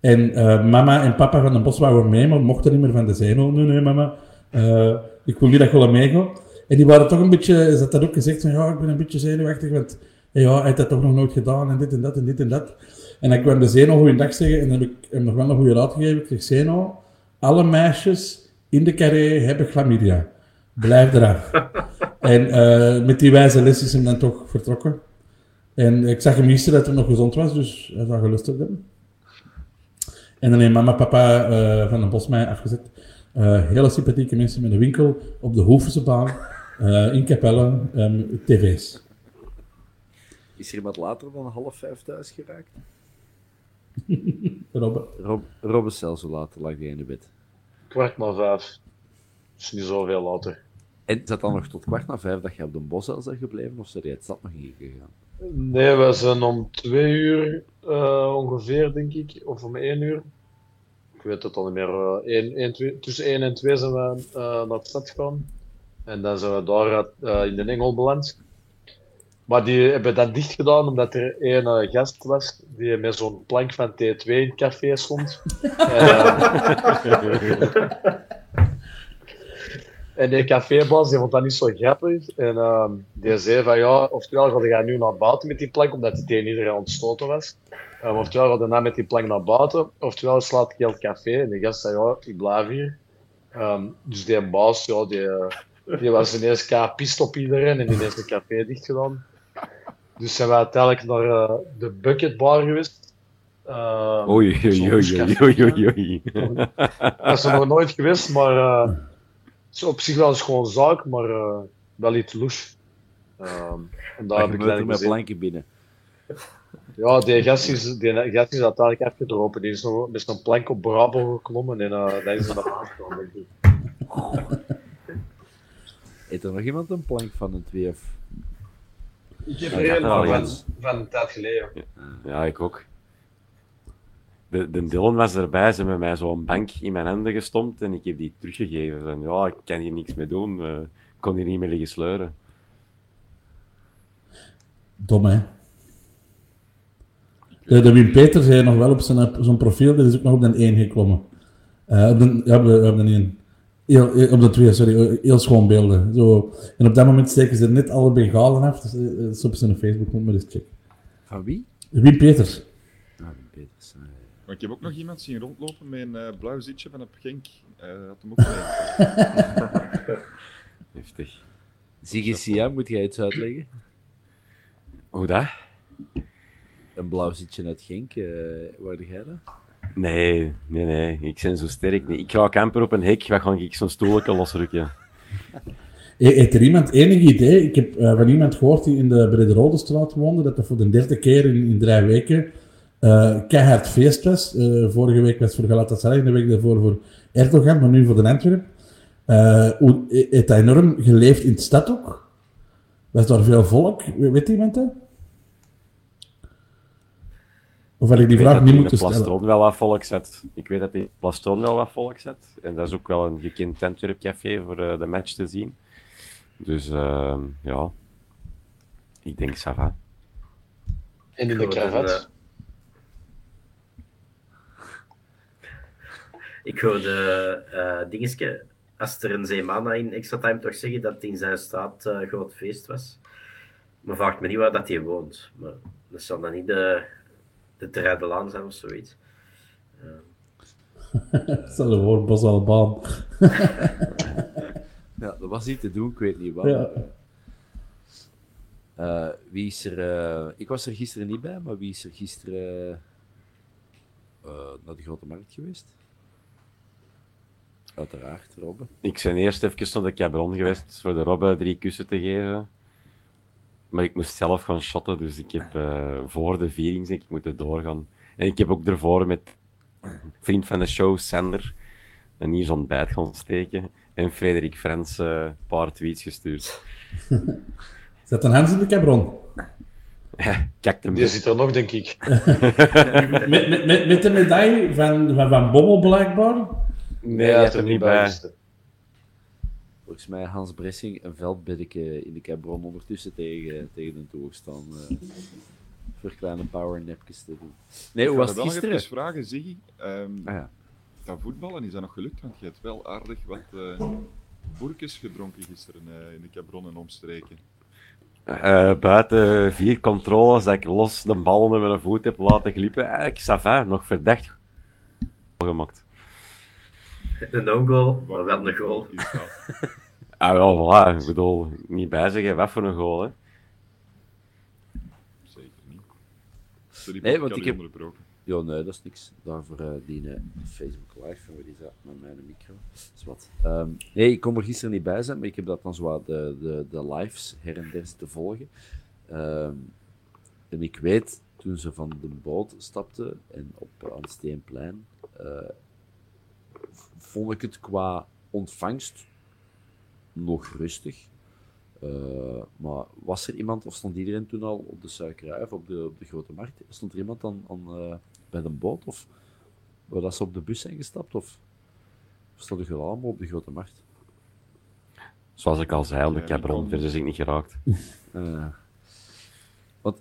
En eh, mama en papa van den Bos wouden mee, maar mochten niet meer van de Zeno. Nee, nee, mama. eh, ik wil niet dat je meegaan. En die waren toch een beetje, ze had dat ook gezegd, van ja, ik ben een beetje zenuwachtig, want ja, hij heeft dat toch nog nooit gedaan en dit en dat en dit en dat. En dan kwam de Zeno goeiedag zeggen en dan heb ik hem nog wel een goede raad gegeven. Ik zeg, Zeno, alle meisjes in de carré hebben chlamydia. Blijf eraf. en eh, met die wijze les is hem dan toch vertrokken. En ik zag hem gisteren dat hij nog gezond was, dus hij zou geluisterd hebben. En dan heeft mama en papa eh, van den Bos mij afgezet. Eh, hele sympathieke mensen met een winkel op de Hoefse baan, eh, in Capelle, ehm, tv's. Is er iemand later dan half vijf thuis geraakt? Robbe. Rob, Robbe zelfs hoe laat lag hij in de bed? Kwart na vijf. is niet zoveel later. En zat dan nog tot kwart na vijf dat je op de boshuis bent gebleven, of zijn jij het stad nog ingegaan? Nee, we zijn om twee uur eh, ongeveer, denk ik, of om één uur. Ik weet het al niet meer. eh, één, één, twee, tussen één en twee zijn we eh, naar de stad gegaan. En dan zijn we daar eh, in de Engel beland. Maar die hebben dat dicht gedaan omdat er één gast was die met zo'n plank van T2 in het café stond. En, En die cafébaas die vond dat niet zo grappig. En ehm, die zei van ja, oftewel ga je nu naar buiten met die plank, omdat hij tegen iedereen ontstoten was. Um, oftewel ga je dan met die plank naar buiten, oftewel slaat ik heel het café. En die gast zei ja, ik blijf hier. Ehm, dus die baas, ja, die, die was ineens kapist op iedereen en die heeft het café dicht gedaan. Dus zijn we uiteindelijk naar eh, de bucketbar geweest. Ehm, Oei, oei, oei, oei, oei, oei. Dat is er nog nooit geweest, maar eh, is op zich wel een schoon zaak, maar eh, wel iets louche. Ehm, en daar heb ik er met gezien. planken binnen. Ja, die gast is, die gast is uiteindelijk afgedropen. Die is nog met een plank op Brabo geklommen en uh, dat is er naar aangekomen, denk ik. Heeft er nog iemand een plank van een twee. Ik heb er ik één had er al van, van een tijd geleden. Ja, ik ook. De, de Dylan was erbij, ze hebben mij zo'n bank in mijn handen gestompt en ik heb die teruggegeven. Van, ja, ik kan hier niks mee doen, eh, ik kon hier niet meer liggen sleuren. Dom, hè? De, de Wim Peters heeft nog wel op zijn, op zijn profiel, die is ook nog op de 1 geklommen. Eh, op de, ja, op de, op de 1. Heel, heel- op de 2, sorry. Heel schoon beelden. Zo. En op dat moment steken ze net alle bengalen af. Dus, eh, dat is op zijn Facebook, moet maar eens checken. Van wie? Wim Peters. Ah, Wim Peters. ah, ja. Maar ik heb ook nog iemand zien rondlopen met een eh, blauw zitje van op Genk. Eh had hem ook. Heftig. Ziggy Sia, moet jij iets uitleggen? Hoe dat? een blauw zitje uit Genk. Uh, waarde jij dat? Nee, nee, nee. Ik ben zo sterk niet. Ik ga camper op een hek, waar ga ik zo'n stoelje losrukken. Heeft er iemand enig idee? Ik heb uh, van iemand gehoord die in de Brede straat woonde, dat dat voor de derde keer in, in drie weken uh, keihard feest was. Uh, vorige week was voor Galatasaray, de week daarvoor voor Erdogan, maar nu voor de Antwerp. Uh, hij enorm geleefd in de stad ook? Was daar veel volk? Weet iemand dat? Of had ik die vraag niet moeten stellen? Plastron wel wat volk zet. Ik weet dat die Plastron wel wat volk zet. En dat is ook wel een gekend Antwerp café voor de match te zien. Dus uh, ja, ik denk Sava. En in de cravat? Ik hoorde uh, dingetje, Aster en Zeemana in extra time toch zeggen dat het in zijn straat uh, groot feest was. Maar vraagt me niet waar dat hij woont. Maar dat zal dan niet de, de Terreidelaan zijn of zoiets. Uh. Stel je voor, Bos Albaan. ja, dat was niet te doen, ik weet niet waar. Ja. Uh, wie is er... Uh, ik was er gisteren niet bij, maar wie is er gisteren uh, naar de Grote Markt geweest? Uiteraard, Robbe. Ik ben eerst even naar de cabron geweest voor de Robbe drie kussen te geven. Maar ik moest zelf gaan shotten, dus ik heb uh, voor de viering denk ik moeten doorgaan. En ik heb ook ervoor met vriend van de show, Sander, een nieuws ontbijt gaan steken. En Frederik Frens uh, een paar tweets gestuurd. Zet een Hans in de cabron. Kijk hem. Die zit er nog, denk ik. met, met, met, met de medaille van, van, van Bommel, blijkbaar. Nee, hij is er niet bij. Volgens mij Hans Bressing een veldbiddeke in de cabron ondertussen tegen, tegen de toegestaan. Uh, voor kleine powernapjes te doen. Nee, hoe was het gisteren? Ik vragen, Ziggy. Um, ah, ja. Dat voetballen is dat nog gelukt? Want je hebt wel aardig wat uh, boerkes gedronken gisteren uh, in de cabron en omstreken. Uh, buiten vier controles dat ik los de bal met mijn voet heb laten glippen. Eigenlijk, ça nog verdacht gemaakt. Een no-goal, maar wel een goal. ah, wel, voilà. Ik bedoel, niet bijzeggen wat voor een goal, hè. Zeker niet. Sorry, nee, want ik heb... Onderbroken. Ja, nee, dat is niks. Daarvoor uh, die uh, Facebook Live, waar die zat met mijn micro. is wat. Um, nee, ik kon er gisteren niet bij zijn, maar ik heb dat dan zo de, de, de lives her en der te volgen. Um, en ik weet, toen ze van de boot stapten en op aan het Steenplein, uh, vond ik het qua ontvangst nog rustig. Uh, maar was er iemand, of stond iedereen toen al op de suikerij of op de, op de grote markt? Stond er iemand dan aan, uh, bij de boot? Of waar dat ze op de bus zijn gestapt? Of, of stond er allemaal op de grote markt? Zoals ik al zei, ik heb rond, verder is ik niet geraakt. Uh, want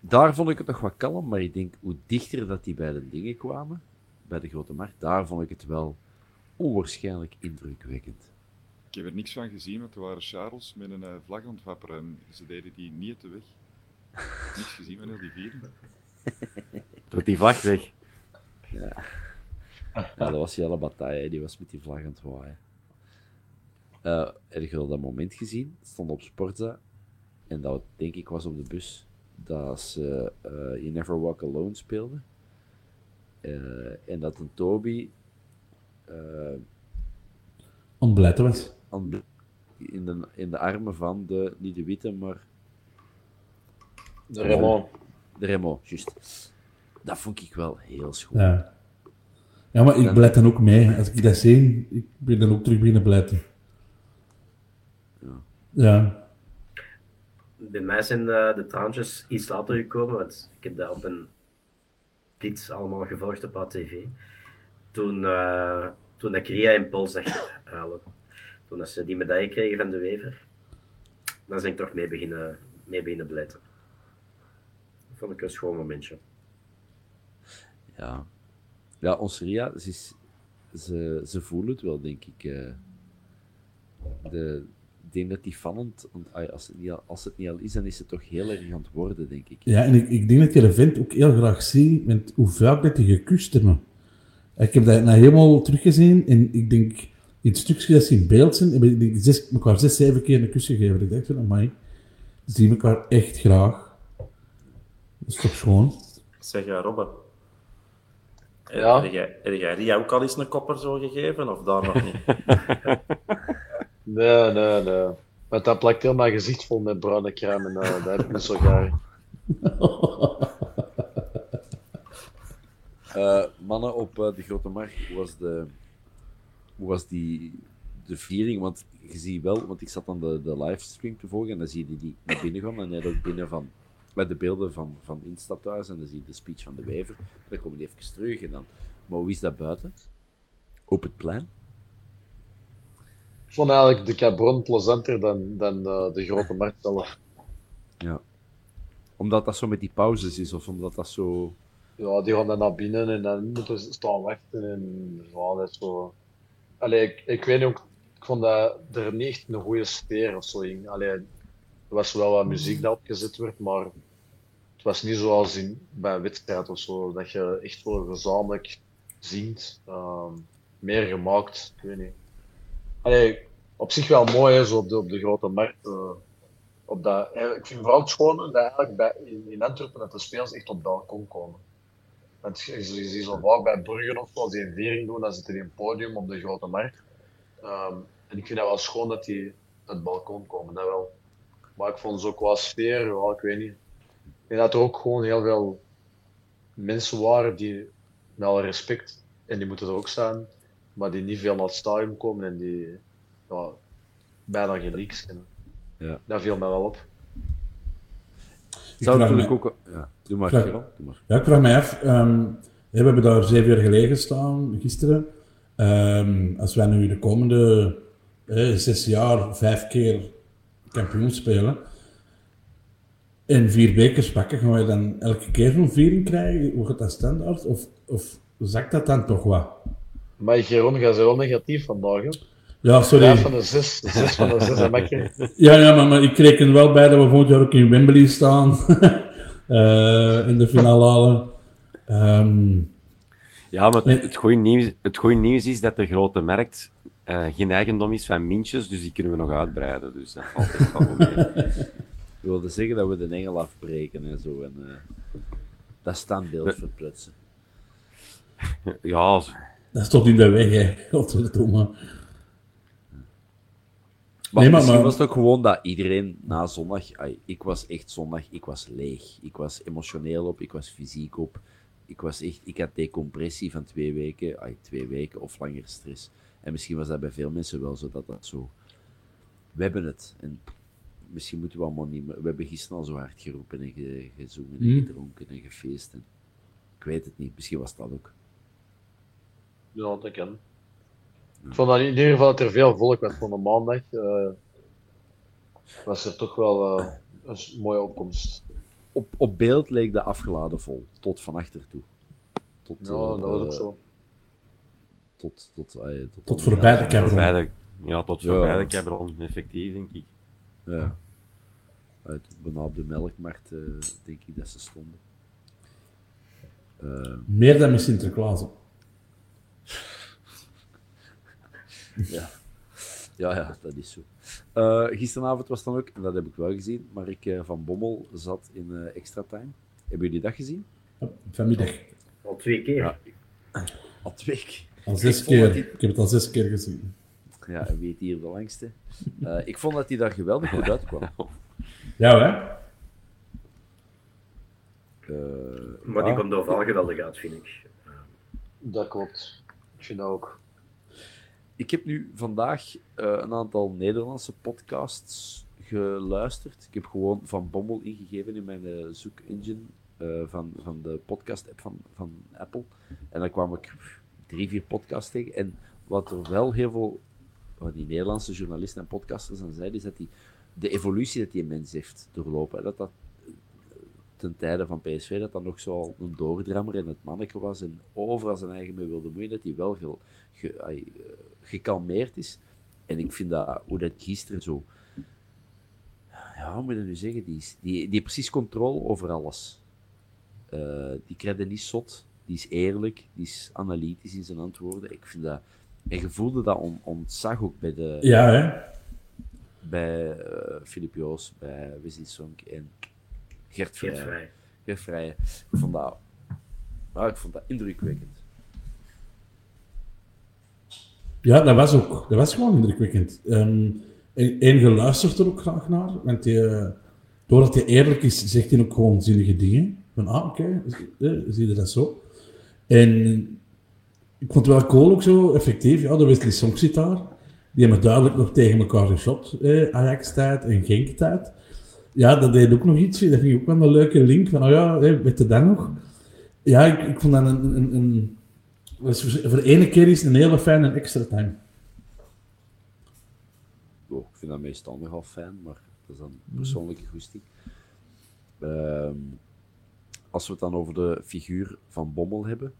daar vond ik het nog wat kalm, maar ik denk hoe dichter dat die bij de dingen kwamen, bij de grote markt, daar vond ik het wel onwaarschijnlijk indrukwekkend. Ik heb er niks van gezien, want er waren Charles met een uh, vlag aan het wapperen en ze deden die niet te weg. niks gezien van heel die vieren. Doet die vlag weg. Ja. ja, dat was Jelle Bataille, die was met die vlag aan het waaien. Uh, heb je al dat moment gezien? Het stond op Sportza. En dat denk ik was op de bus. Dat ze uh, You Never Walk Alone speelden. Uh, en dat een Toby uh, ontblijten was. In de, in de armen van de, niet de witte, maar. De Remo. De Remo, juist. Dat vond ik wel heel schoon. Ja, ja maar ik blijf dan ook mee. Als ik dat zie, ik ben dan ook terug binnen blijven. Ja. ja. Bij mij zijn de, de traantjes iets later gekomen, want ik heb dat op een dit allemaal gevolgd op ATV. Toen, uh, toen ik Ria Paul zag halen. Toen ze die medaille kregen van de Wever, dan ben ik toch mee beginnen, mee beginnen blijten. Dat vond ik een schoon momentje. Ja, ja onze Ria, ze, is, ze, ze voelen het wel, denk ik. Uh, de, denk dat die vallend, als het, niet al, als het niet al is, dan is het toch heel erg aan het worden, denk ik. Ja, en ik, ik denk dat je de vent ook heel graag ziet met hoe vaak dat hij gekust heeft. Ik heb dat nou helemaal teruggezien en ik denk, in het stukje dat ze in beeld zijn, heb ik zes, elkaar zes, zeven keer een kus gegeven. Ik dacht van, amai, ze zien elkaar echt graag. Dat is toch schoon? Zeg, ja, Robbe. Eh, Ja? Heb jij, heb jij die ook al eens een kopper zo gegeven, of daar nog niet? Nee, nee, nee. Want dat plakt heel mijn gezicht vol met bruine crème en eh, dat heb ik niet zo graag. Eh, mannen op eh, de Grote Markt, hoe was, de, was die, de viering? Want je ziet wel, want ik zat dan de, de livestream te volgen en dan zie je die, naar binnen gaan en net ook binnen van, met de beelden van, van Instapthuis en dan zie je de speech van de Wever. Dan komen die even terug dan, maar hoe is dat buiten? Op het plein? Ik vond eigenlijk de Cabron plezanter dan, dan eh, de grote markt zelf. Ja. Omdat dat zo met die pauzes is of omdat dat zo... Ja, die gaan dan naar binnen en dan moeten ze staan wachten en ja, dat is zo... Allee, ik, ik weet niet ook, ik vond dat er niet echt een goede sfeer of zo in. Allee, er was wel wat muziek dat opgezet werd, maar het was niet zoals in, bij een wedstrijd of zo, dat je echt voor gezamenlijk zingt. Ehm, meer gemaakt, ik weet niet. Allee, op zich wel mooi, zo op de, op de grote markt. eh, op dat, eh, ik vind vooral het schone dat eigenlijk bij, in, Antwerpen dat de spelers echt op balkon komen. Want je, ziet zo vaak bij Bruggen of als die een viering doen, dan zitten die een podium op de grote markt. Ehm, en ik vind dat wel schoon dat die het balkon komen, dat wel. Maar ik vond ze ook qua sfeer, ja, ik weet niet. Denk dat er ook gewoon heel veel mensen waren die, met alle respect, en die moeten er ook staan, maar die niet veel naar het stadion komen en die ja, bijna geen leaks kennen. Ja. Dat viel mij wel op. Ik Zou vraag natuurlijk ook... Ja, doe maar, Vraag- Geron, doe maar. Ja, ik vraag mij af. ehm, we hebben daar zeven uur gelegen staan, gisteren. Ehm, als wij nu de komende eh, zes jaar vijf keer kampioen spelen en vier bekers pakken, gaan wij dan elke keer zo'n viering krijgen? Hoe gaat dat standaard? Of, of zakt dat dan toch wat? Maar Geron gaat ze wel negatief vandaag. Hè? Ja, sorry. Vijf van de zes, zes van de zes en makker. Ja, ja maar, maar ik reken wel bij dat we volgend jaar ook in Wembley staan. Eh, in de finale halen. Ehm, Ja, maar het, het goede nieuws, het goede nieuws is dat de grote markt eh, geen eigendom is van Mintjes, dus die kunnen we nog uitbreiden. Dus dat valt mee. We wilden zeggen dat we de engel afbreken en zo. En, eh, dat standbeeld verprutsen. Ja, dat toch in de weg, hè. Godverdomme. Maar Nee, maar- misschien maar- was het ook gewoon dat iedereen na zondag... ik was echt zondag, ik was leeg. Ik was emotioneel op, ik was fysiek op. Ik, was echt, ik had decompressie van twee weken, twee weken of langer stress. En misschien was dat bij veel mensen wel zo, dat dat zo... We hebben het. En misschien moeten we allemaal niet meer... We hebben gisteren al zo hard geroepen en ge- gezongen en Hmm. gedronken en gefeest. En... Ik weet het niet, misschien was dat ook. Ja, dat kan. Ik vond dat in ieder geval dat er veel volk was van de maandag. eh, was er toch wel eh, een mooie opkomst. Op, op beeld leek de afgeladen vol, tot van achter toe. Tot, Ja, dat was ook eh, zo. Tot, tot, eh, tot, Tot voorbij de Cabron. voorbij de, ja, tot Ja. voorbij de Cabron, effectief, denk ik. Ja. Uit, bijna op de melkmarkt, eh, denk ik dat ze stonden. Eh, Meer dan met Sinterklaas. ja. ja, ja, dat is zo. Eh, gisteravond was dan ook, en dat heb ik wel gezien, Mark eh, van Bommel zat in eh, extra time. Hebben jullie dat gezien? Vanmiddag. Al twee keer. Ja. Al twee keer. Al zes Ik keer. Ik heb het al zes keer gezien. Ja, en weet hier de langste. Eh, ik vond dat hij daar geweldig goed uitkwam. Ja, hè? Eh, Maar die ja. komt overal geweldig uit, vind ik. Dat klopt. Ik vind dat ook. Ik heb nu vandaag eh, een aantal Nederlandse podcasts geluisterd. Ik heb gewoon Van Bommel ingegeven in mijn eh, zoekengine eh, van, van de podcast-app van, van Apple. En dan kwam ik drie, vier podcasts tegen. En wat er wel heel veel van die Nederlandse journalisten en podcasters aan zeiden, is dat die, de evolutie dat die mens heeft doorlopen, dat dat ten tijde van PSV, dat dat nog zo een doordrammer en het manneke was en overal zijn eigen mee wilde moeien, dat hij wel veel gekalmeerd is. En ik vind dat, hoe dat gisteren zo... Ja, hoe moet je dat nu zeggen? Die, is, die, die heeft precies controle over alles. Eh, die krijgt niet zot. Die is eerlijk. Die is analytisch in zijn antwoorden. Ik vind dat... En je voelde dat on, ontzag ook bij de... Ja, hè? Bij Filip Joos, bij Wesley Sonk en Gert Vrij. Geert Vrij. geen vrije. Ik vond dat, nou, ik vond dat indrukwekkend. Ja, dat was ook. Dat was gewoon indrukwekkend. Ehm en, en je luistert er ook graag naar, want je, doordat hij eerlijk is, zegt hij ook gewoon zinnige dingen. Van, ah, oké, eh, zie je dat zo? En ik vond het wel cool ook zo, effectief. Ja, de Wesley Song zit daar. Die hebben duidelijk nog tegen elkaar geschot. Eh, Ajax-tijd en Genk-tijd. Ja, dat deed ook nog iets. Dat vind ik ook wel een leuke link. Van, oh ja, eh, weet je dat nog? Ja, ik, vond dat een... een, een was voor de ene keer is het een hele fijne extra time. Oh, ik vind dat meestal nogal fijn, maar dat is dan persoonlijke goesting. Ehm, als we het dan over de figuur van Bommel hebben,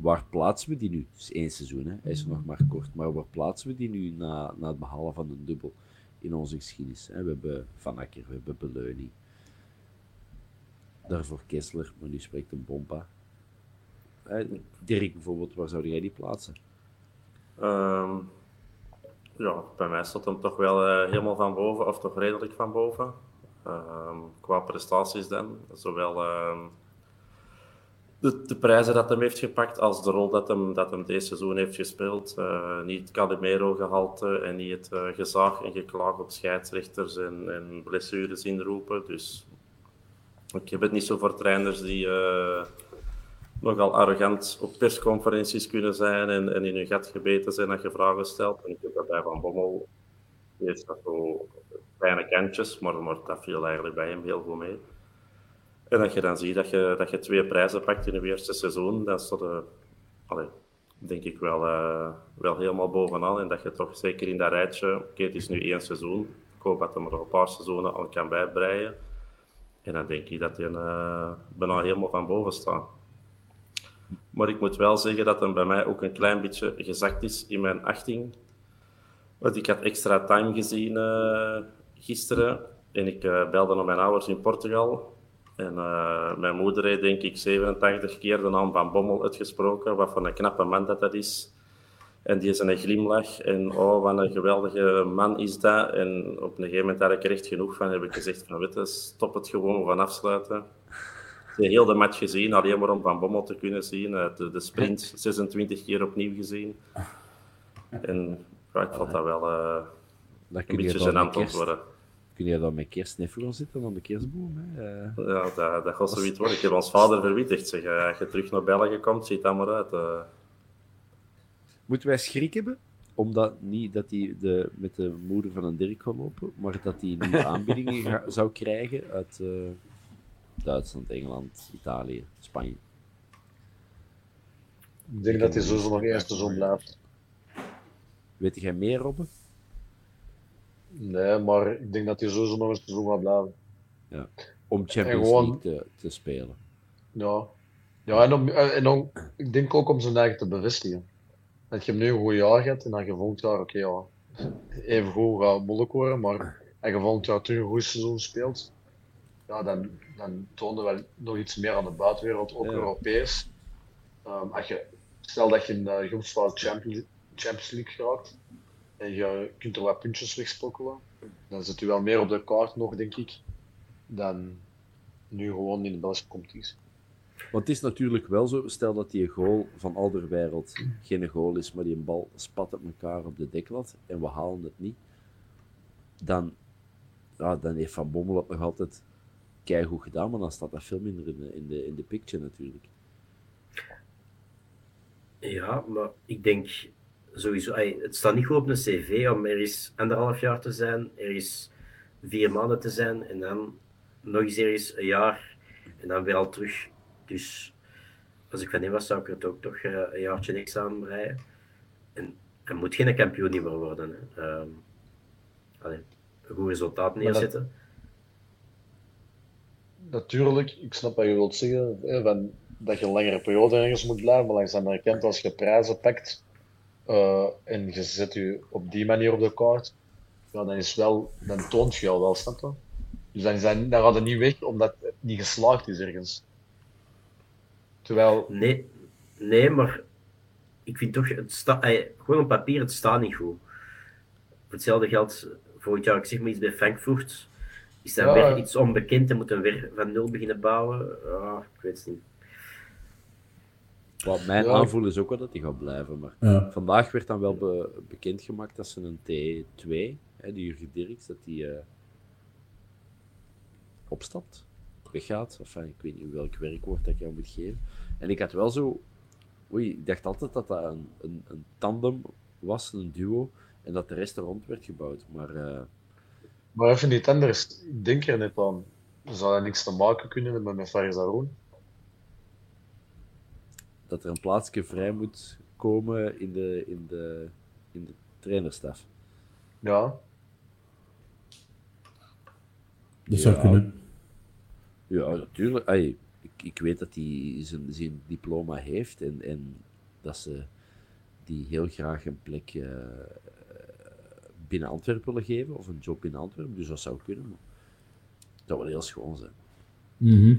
waar plaatsen we die nu? Het is één seizoen, hè? hij is nog maar kort, maar waar plaatsen we die nu na, na het behalen van een dubbel in onze geschiedenis? Hè? We hebben Van Akker, we hebben Beleuning, daarvoor Kessler, maar nu spreekt een Bompa. Hè, Dirk bijvoorbeeld, waar zou jij die plaatsen? Ehm, ja, bij mij staat hem toch wel eh, helemaal van boven, of toch redelijk van boven. Ehm, qua prestaties dan. Zowel ehm, de, de prijzen dat hem heeft gepakt, als de rol dat hem, dat hem deze seizoen heeft gespeeld. Eh, niet het Calimero-gehalte en niet het eh, gezaag en geklaag op scheidsrechters en, en blessures inroepen. Dus ik heb het niet zo voor trainers die eh, nogal arrogant op persconferenties kunnen zijn en, en in hun gat gebeten zijn als je vragen stelt. En ik heb dat bij Van Bommel, heeft dat zo kleine kantjes, maar, dat viel eigenlijk bij hem heel goed mee. En dat je dan ziet dat je, dat je twee prijzen pakt in het eerste seizoen, dan staat er, allee, denk ik wel, eh, wel helemaal bovenaan. En dat je toch zeker in dat rijtje, oké, het is nu één seizoen, ik hoop dat hij er nog een paar seizoenen al kan bijbreien. En dan denk ik dat hij eh, bijna helemaal van boven staat. Maar ik moet wel zeggen dat hij bij mij ook een klein beetje gezakt is in mijn achting. Want ik had extra time gezien eh, gisteren. En ik eh, belde naar mijn ouders in Portugal. En eh, mijn moeder heeft denk ik 87 keer de naam van Bommel uitgesproken. Wat voor een knappe man dat dat is. En die is een glimlach. En oh, wat een geweldige man is dat. En op een gegeven moment had ik er echt genoeg van. Heb ik gezegd van, weet stop het gewoon van afsluiten. Heel de match gezien, alleen maar om Van Bommel te kunnen zien. Eh, De, de sprint 26 keer opnieuw gezien. En ja, ik vond dat wel eh, Dat een beetje gênant worden. Kun je dan met kerst even gaan zitten aan de kerstboom? Hè? Eh, Ja, dat, dat gaat zoiets worden. Ik heb ons vader verwittigd. Zeg, als je terug naar België komt, ziet dat maar uit. Moeten wij schrik hebben? Omdat niet dat hij de, met de moeder van een Dirk gaat lopen, maar dat hij nieuwe aanbiedingen zou krijgen uit Duitsland, Engeland, Italië, Spanje. Ik denk dat hij sowieso nog één seizoen blijft. Weet jij meer, Robbe? Nee, maar ik denk dat hij sowieso nog een seizoen gaat blijven. Ja. Om Champions gewoon- League te, te spelen. Ja. Ja, en, om, eh, en om, ik denk ook om zijn eigen te bevestigen. Dat je hem nu een goed jaar hebt en dan je volgend jaar, oké ja, even goed gaat moeilijk worden, maar als je volgend jaar terug een goed seizoen speelt, ja, dan, dan toonde wel nog iets meer aan de buitenwereld, ook Ja. Europees. Ehm, als je, stel dat je in de groepsfase Champions, Champions League geraakt en je kunt er wat puntjes wegsprokkelen, dan zit je wel meer op de kaart nog, denk ik, dan nu gewoon in de Belgische competitie. Want het is natuurlijk wel zo, stel dat die goal van Alderwereld geen goal is, maar die een bal spat op elkaar op de deklat en we halen het niet, dan, ja, dan heeft Van Bommel het nog altijd keigoed gedaan, maar dan staat dat veel minder in de, in de, in de picture natuurlijk. Ja, maar ik denk sowieso, ey, het staat niet goed op een cv om ergens anderhalf jaar te zijn, ergens vier maanden te zijn en dan nog eens ergens een jaar en dan weer al terug. Dus als ik van hem was, zou ik er ook toch eh, een jaartje niks aan breien. En er moet geen kampioen meer worden. Hè. Ehm, allee, een goed resultaat dat- neerzetten. Natuurlijk, ik snap wat je wilt zeggen, hè, van, dat je een langere periode ergens moet blijven, maar langs als je prijzen pakt eh, en je zet je op die manier op de kaart, ja, dan, is wel, dan toont je al wel, snap? Dus dan, dat, dan gaat het niet weg omdat het niet geslaagd is ergens. Terwijl, Nee, nee, maar ik vind toch, het sta, ey, gewoon op papier, het staat niet goed. Voor hetzelfde geldt, vorig jaar, ik zeg maar iets bij Frankfurt, is dat Ja. weer iets onbekend en moeten we weer van nul beginnen bouwen? Ja, ik weet het niet. Wat mijn Ja. aanvoel is ook wel dat die gaat blijven. Maar Ja. vandaag werd dan wel be- bekendgemaakt dat ze een T2, hè, die Jurgen Dirks, dat die eh, opstapt, weggaat. Enfin, ik weet niet welk werkwoord dat ik jou moet geven. En ik had wel zo... Oei, ik dacht altijd dat dat een, een, een tandem was, een duo, en dat de rest er rond werd gebouwd. Maar eh, Maar even niet anders. Ik denk er net aan. Zou dat niks te maken kunnen hebben met Faris Haroun? dat er een plaatsje vrij moet komen in de, in de, in de trainerstaf. Ja. Dat zou Ja. kunnen. Ja, natuurlijk. Ik, ik weet dat hij zijn, zijn diploma heeft en, en dat ze die heel graag een plek eh, binnen Antwerpen willen geven, of een job binnen Antwerpen. Dus dat zou kunnen. Maar dat wil heel schoon zijn. Mhm.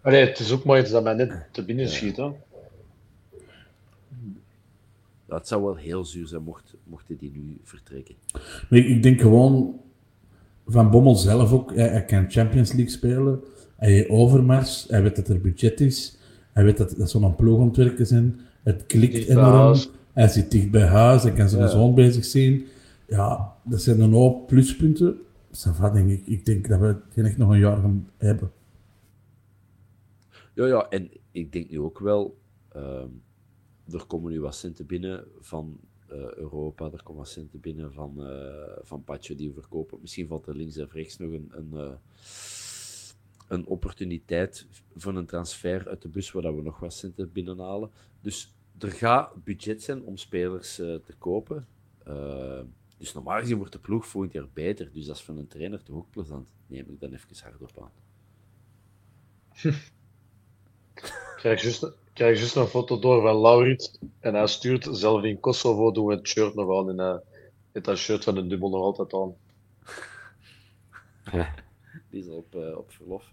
Allee, het is ook maar iets dat mij net te binnen schiet. Hè. Dat zou wel heel zuur zijn mocht, mochten die nu vertrekken. Maar ik, denk gewoon van Bommel zelf ook. Hij, hij kan Champions League spelen. Hij heeft overmars. Hij weet dat er budget is. Hij weet dat, dat zo'n ploeg aan het werken zijn. Het klikt enorm. Hij zit dicht bij huis. Hij kan zijn Ja. zoon bezig zien. Ja, dat zijn een hoop pluspunten. Ça va, denk ik. Denk dat we het echt nog een jaar gaan hebben. Ja, ja, en ik denk nu ook wel, ehm, er komen nu wat centen binnen van eh, Europa, er komen wat centen binnen van, eh van Pacho die we verkopen. Misschien valt er links of rechts nog een, een, eh, een opportuniteit voor een transfer uit de bus waar we nog wat centen binnenhalen. Dus er gaat budget zijn om spelers te kopen. Dus normaal gezien wordt de ploeg volgend jaar beter. Dus dat is van een trainer toch ook plezant. Neem ik dan even hardop aan. Ik krijg juist, krijg juist een foto door van Laurits en hij stuurt zelf in Kosovo doen we het shirt nog aan en hij heeft dat shirt van de dubbel nog altijd aan. Die is al op, eh, op verlof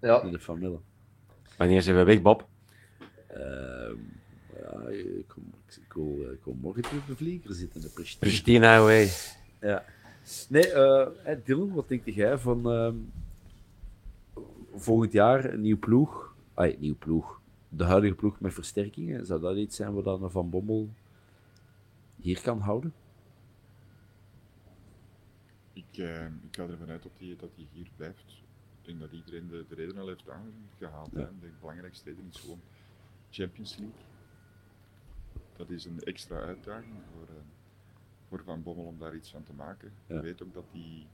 Ja, in de familie. Wanneer zijn we weg, Bob? Ehm, ja, ik kom, ik, wil, eh, ik wil morgen terug op de vlieger zitten. De Pristina. Pristina away. Ja. Nee, eh, hè, Dylan, wat denk jij van ehm, volgend jaar een nieuw ploeg? Ah, nieuw ploeg. De huidige ploeg met versterkingen. Zou dat iets zijn wat dan Van Bommel hier kan houden? Ik, eh, ik ga ervan uit dat hij dat hij hier blijft. Ik denk dat iedereen de, de reden al heeft aangehaald. hè. De belangrijkste reden is gewoon Champions League. Dat is een extra uitdaging voor, eh, voor Van Bommel om daar iets van te maken. Ja. Je weet ook dat die.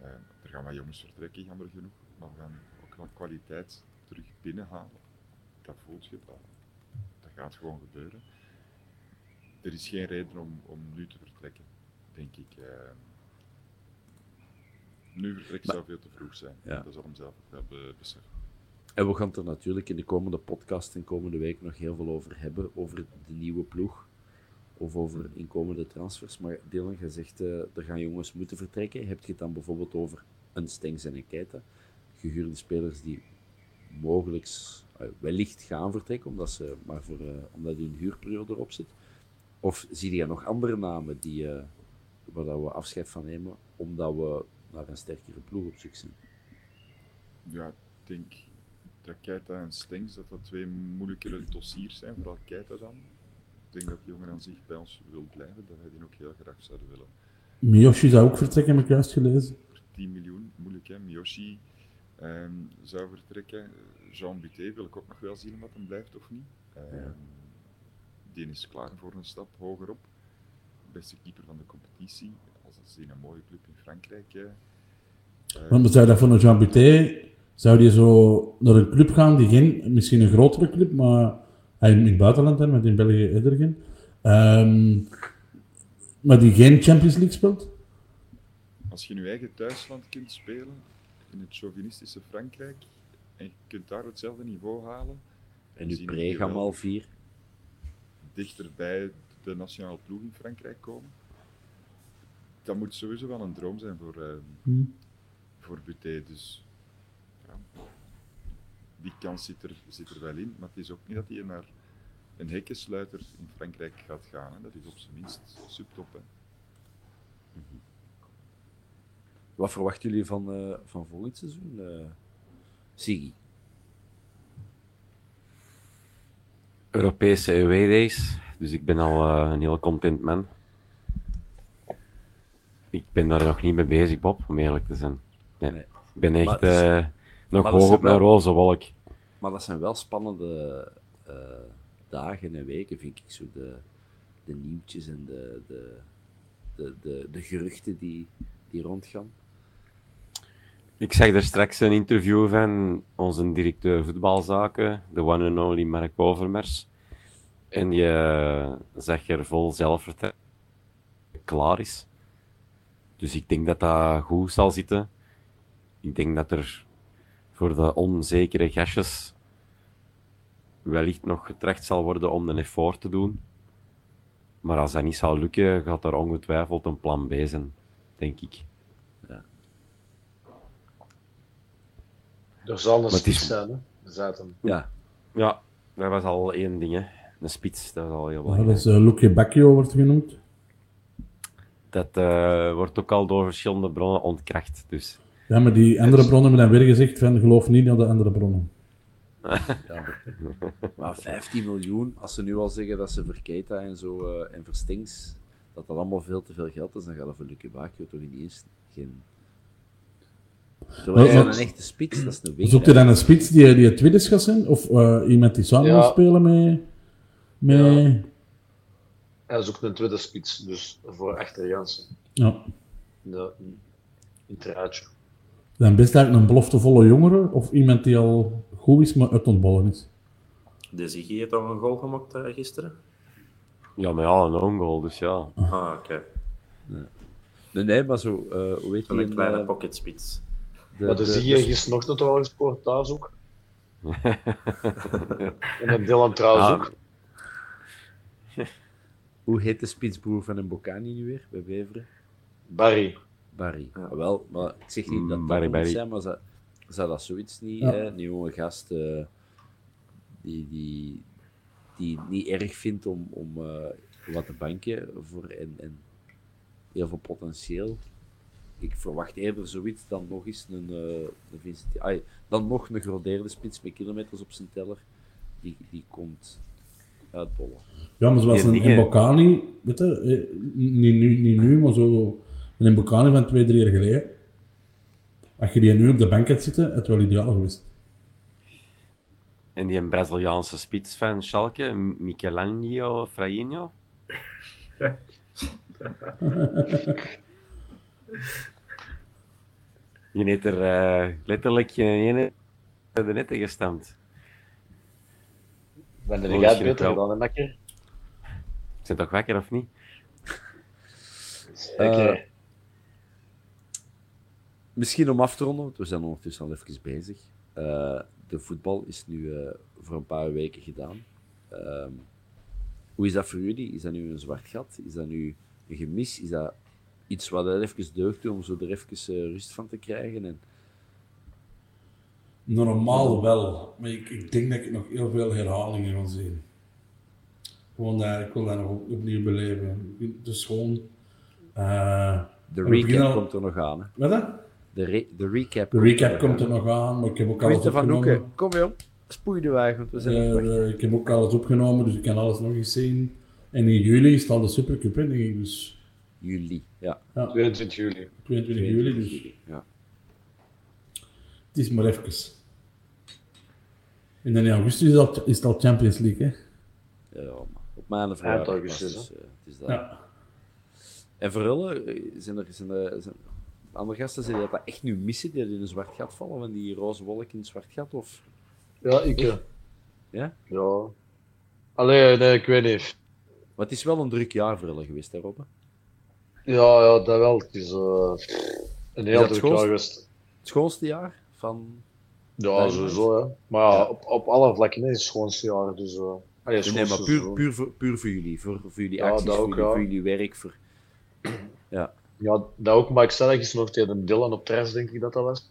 eh, er gaan wat jongens vertrekken, jammer genoeg. Maar we gaan ook wat kwaliteit terug binnenhalen. Dat voelt je, dat, dat gaat gewoon gebeuren. Er is geen reden om, om nu te vertrekken, denk ik. eh. nu vertrekken zou veel te vroeg zijn. Ja. Dat zal hem zelf wel be- beseffen. En we gaan het er natuurlijk in de komende podcast en komende week nog heel veel over hebben. Over de nieuwe ploeg. Of over inkomende transfers. Maar Dylan, je zegt eh, er gaan jongens moeten vertrekken. Heb je het dan bijvoorbeeld over een Stengs en een Keita? Gehuurde spelers die mogelijk eh, wellicht gaan vertrekken, omdat, ze, maar voor, eh, omdat hun huurperiode erop zit. Of zie je nog andere namen die, waar dat we afscheid van nemen, omdat we naar een sterkere ploeg op zoek zijn? Ja, ik denk dat Keita en Stengs dat dat twee moeilijkere dossiers zijn, vooral Keita dan. Ik denk dat die jongen aan zich bij ons wil blijven, dat wij die ook heel graag zouden willen. Miyoshi zou ook vertrekken, heb ik juist gelezen. Voor 10 miljoen, moeilijk hè. Miyoshi ehm, zou vertrekken. Jean Buté wil ik ook nog wel zien of dat hem blijft of niet. Ehm, Die is klaar voor een stap hogerop. Beste keeper van de competitie. Als dat is in een mooie club in Frankrijk. hè. Eh, Want zou dat voor een Jean Buté, zou die zo naar een club gaan die geen, misschien een grotere club, maar hij in het buitenland, hè, met in België eerder geen, Ehm, maar die geen Champions League speelt? Als je in je eigen thuisland kunt spelen, in het chauvinistische Frankrijk, en je kunt daar hetzelfde niveau halen, En nu zien we Pre je gaan wel we al vier. dichter bij de nationale ploeg in Frankrijk komen, dat moet sowieso wel een droom zijn voor, eh, Hm. voor Buté. Dus die kans zit er, zit er wel in, maar het is ook niet dat hij naar een hekkensluiter in Frankrijk gaat gaan. Hè. Dat is op zijn minst subtop. Hè. Wat verwachten jullie van, eh, van volgend seizoen? eh Siggy? Europese away days, dus ik ben al eh, een heel content man. Ik ben daar nog niet mee bezig, Bob, om eerlijk te zijn. Nee. Nee. Ik ben echt Maar eh, nog maar hoog op mijn wel- roze wolk. Maar dat zijn wel spannende eh, dagen en weken, vind ik. Zo de, de nieuwtjes en de, de, de, de, de geruchten die, die rondgaan. Ik zag er straks een interview van onze directeur voetbalzaken, de one and only Mark Overmars. En je zag er vol zelfvertrouwen klaar is. Dus ik denk dat dat goed zal zitten. Ik denk dat er voor de onzekere gastjes wellicht nog getracht zal worden om een effort te doen. Maar als dat niet zal lukken, gaat er ongetwijfeld een plan B zijn, denk ik. Er zal een is- spits zijn, hè? Zaten. Ja, Ja, dat was al één ding, hè. Een spits, dat is al heel Ja, belangrijk. dat is uh, Luke Bacchio wordt genoemd. Dat eh, wordt ook al door verschillende bronnen ontkracht. Dus Ja, maar die andere bronnen hebben dan weer gezegd van geloof niet naar de andere bronnen. maar 15 miljoen, als ze nu al zeggen dat ze voor Keita en zo eh, en voor Stinks, dat dat allemaal veel te veel geld is, dan gaat dat voor Luke Bakio toch niet eens geen... Terwijl hij Maar- een echte spits, dat is een Zoekt hij winger. dan een spits die, die het tweede gaat zijn? Of eh, iemand die samen Ja. wil spelen met... met... Hij zoekt een tweede spits, dus voor achter Jansen. Ja. De, het rijtje. Dan best eigenlijk een beloftevolle jongere of iemand die al goed is, maar uit ontbollen is. De Ziggy heeft toch een goal gemaakt eh, gisteren? ja, maar ja, een own goal, dus ja. Ah, oké. Nee, nee, maar zo, eh, hoe weet je... Zo'n kleine eh, pocketspits. de- maar de, de- zie je de- gisterochtend toch al gescoord thuis ook. en een Dylan trouwens Ah. ook. Hoe heet de spitsbroer van een Bocani nu weer, bij Beveren? Barry. Barry. Ah, wel, maar ik zeg niet Mm, dat dat Barry, zijn, maar zou, zou dat zoiets niet, Ja. hè? Een jonge gast eh, die, die, die het niet erg vindt om, om eh, wat te banken voor en, en heel veel potentieel. Ik verwacht eerder zoiets dan nog eens een, eh een Vincent, ai, dan nog een gerodeerde spits met kilometers op zijn teller. Die, die komt uitbollen. Ja, maar zoals een dingen- Mbokani, weet je, niet nu, niet nu, maar zo een Mbokani van twee, drie jaar geleden. Als je die nu op de bank hebt zitten, het wel ideaal geweest. En die een Braziliaanse spits van Schalke, Michelangelo Frainho. Je heeft er eh, letterlijk geen ene de netten gestampt. Ben Oh, jij het beter gedaan, Makker? Zijn toch wakker of niet? Zeker. Eh, Misschien om af te ronden, want we zijn ondertussen al even bezig. Eh, de voetbal is nu eh, voor een paar weken gedaan. Ehm, hoe is dat voor jullie? Is dat nu een zwart gat? Is dat nu een gemis? Is dat iets wat er even deugt om zo er even eh, rust van te krijgen? En, Normaal wel, maar ik, ik denk dat ik nog heel veel herhalingen ga zien. Gewoon dat, ik wil dat nog op- opnieuw beleven. Dus gewoon... de recap al- komt er nog aan. Hè? Wat? De, re- de recap, De recap komt er nog aan, maar ik heb ook alles Quinten van opgenomen. Hoeken, kom. Spoei de wagen, want we zijn eh, ik heb ook alles opgenomen, dus ik kan alles nog eens zien. En in juli is het al de Supercup, hè, denk ik. Dus Juli, ja. ja, 22 juli. 22 juli, dus Ja. het is maar even. En dan in augustus is, dat, is het al Champions League, hè. Ja, maar op verjaardag augustus, het, eh, het is dat. Ja. En voor Rulle, eh, zijn er, zijn er zijn andere gasten die dat echt nu missen, die in een zwart gat vallen, van die roze wolk in het zwart gat? Of... Ja, ik. eh, Ja? Ja. Allee, nee, ik weet niet. Maar het is wel een druk jaar voor Rulle geweest, hè, Robbe? Ja, ja, dat wel. Het is eh, een heel dat druk jaar geweest. Het schoonste jaar van... Ja, sowieso, hè. Maar ja, op, op alle vlakken is het schoonste jaar, dus... eh allee, Nee, maar puur, puur, voor, puur voor jullie, voor, voor jullie Ja, acties, dat voor, jullie, ja. voor jullie werk. Voor... Ja. Ja, dat ook, maar ik zei dat gisteren nog tegen Dylan op terras, denk ik dat dat was.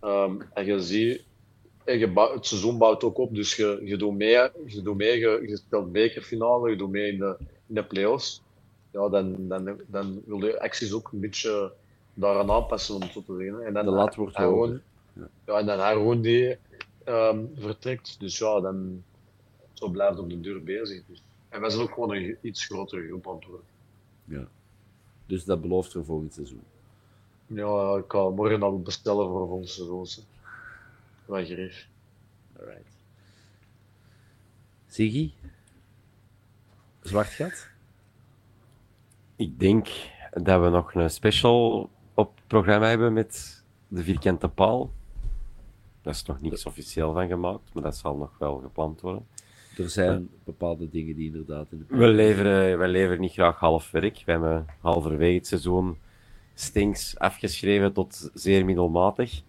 Ehm, en je ziet, en je het seizoen bouwt ook op, dus je, je doet mee, je, doet mee je, je speelt bekerfinale, je doet mee in de, in de play-offs. Ja, dan, dan, dan wil je acties ook een beetje, daaraan aanpassen, om het zo te zeggen. hè. En dan De lat wordt hoger. Ja, en dan Haroon die ehm, vertrekt. Dus ja, dan zo blijft op de deur bezig. Dus. En wij zijn ook gewoon een iets grotere groep aan het worden. Ja. Dus dat belooft voor volgend seizoen. Ja, ik ga morgen al bestellen voor volgend seizoen. Wat gerief. Alright. Ziggy? Zwart gat? Ik denk dat we nog een special op het programma hebben met de vierkante paal. Daar is nog niets officieel van gemaakt, maar dat zal nog wel gepland worden. Er zijn bepaalde dingen die inderdaad in de We leveren, we leveren niet graag half werk. We hebben halverwege het seizoen Stinks afgeschreven tot zeer middelmatig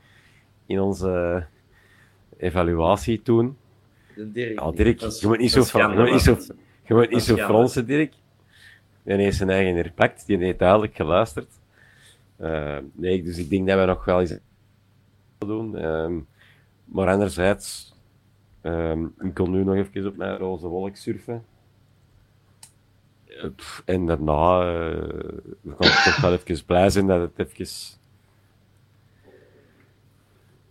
in onze evaluatie toen. De Dirk. Ja, Dirk, Dat je moet niet zo, dat is fran- je moet niet zo, je moet niet Dirk. Die heeft zijn eigen respect, die heeft duidelijk geluisterd. Eh, nee, dus ik denk dat we nog wel eens doen. Ehm, maar anderzijds, ehm, ik kon nu nog even op mijn roze wolk surfen. Eh, pff, en daarna eh, we gaan toch wel even blij zijn dat het even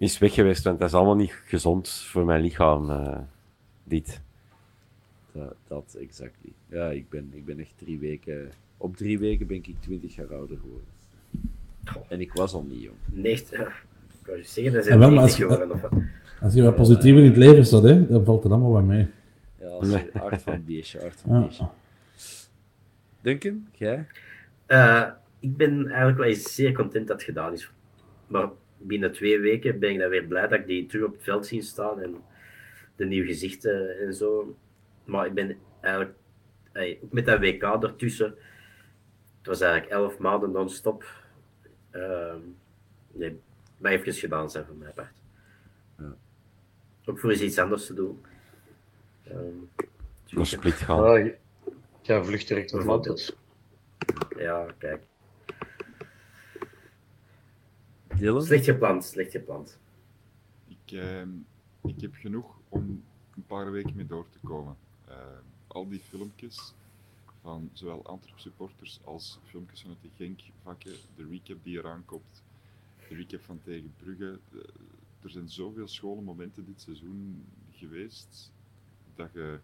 is weg geweest, want dat is allemaal niet gezond voor mijn lichaam, eh, dit. Dat, dat exactly. Ja, ik ben, ik ben echt drie weken... Op drie weken ben ik 20 jaar ouder geworden. En ik was al niet jong. Neegt, ik wou je zeggen, dat zijn wel, maar 90 als. Of wat? Als je wat positief in het leven staat, hè, dan valt het allemaal wat mee. Ja, als je hart van beestje, hart van Ja. beestje. Duncan, jij? Eh, ik ben eigenlijk wel eens zeer content dat het gedaan is. Maar binnen twee weken ben ik dan weer blij dat ik die terug op het veld zie staan en de nieuwe gezichten en zo. Maar ik ben eigenlijk, ey, ook met dat WK ertussen, het was eigenlijk elf maanden non-stop. Ehm nee, maar even gedaan zijn van mijn part. Ook voor eens iets anders te doen. Ehm, Naar Split gaan. Ja, je- jij vlucht direct naar ja, kijk. Dylan? Slecht gepland, slecht gepland. Ik, ehm, ik heb genoeg om een paar weken mee door te komen. Eh, al die filmpjes van zowel Antwerp supporters als filmpjes vanuit de Genk-vakken, de recap die eraan komt, de recap van tegen Brugge. De- er zijn zoveel schone momenten dit seizoen geweest dat je.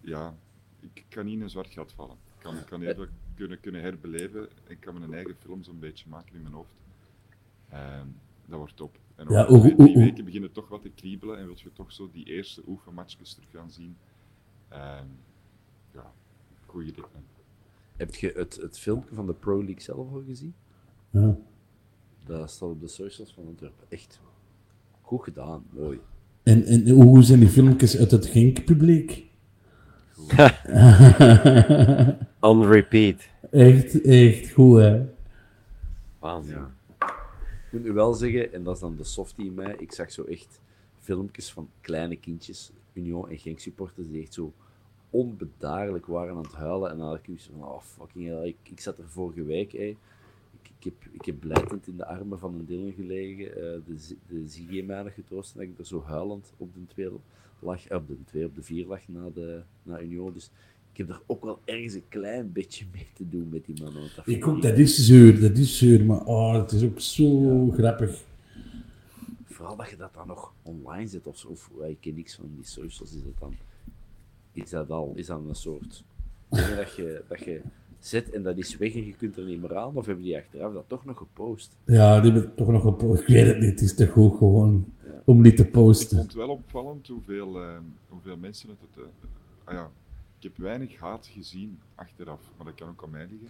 Ja, ik kan niet in een zwart gat vallen. Ik kan, ik kan heel veel kunnen, kunnen herbeleven. Ik kan mijn eigen film zo'n beetje maken in mijn hoofd. Ehm, dat wordt top. En Ja, drie hoe- weken begint het toch wat te kriebelen en wil je toch zo die eerste oefenmatchjes terug gaan zien. Ehm, ja, goeie ritme. Heb je het, het filmpje van de Pro League zelf al gezien? Ja. Dat staat op de socials van Antwerpen. Echt goed gedaan, mooi. En, en hoe zijn die filmpjes uit het Genk-publiek? On repeat. Echt, echt goed, hè? Waanzin. Ik moet nu wel zeggen, en dat is dan de softie in mij, ik zag zo echt filmpjes van kleine kindjes, Union en Genk supporters, die echt zo onbedaarlijk waren aan het huilen. En dan had ik zoiets van, oh fucking hell, ik, ik zat er vorige week, hé. Ik, heb, ik heb blijtend in de armen van een Dylan gelegen, eh, de, de nog getroost, en dat ik er zo huilend op de twee lag, eh, op de twee, op de vier lag na, de, na Union. Dus ik heb er ook wel ergens een klein beetje mee te doen met die mannen. want dat Ik ook, dat is zuur, dat is zuur, maar oh, het is ook zo grappig. Vooral dat je dat dan nog online zet of. Of, ja, ik ken niks van die socials. Is dat dan... Is dat al... Is dat een soort... Dat je, dat je zet en dat is weg en je kunt er niet meer aan? Of hebben die achteraf dat toch nog gepost? Ja, die hebben toch nog op. Ik weet het niet, het is te goed gewoon om niet te Ik posten. vond het wel opvallend hoeveel, ehm, hoeveel mensen het... het eh, ah ja, ik heb weinig haat gezien achteraf, maar dat kan ook aan mij liggen.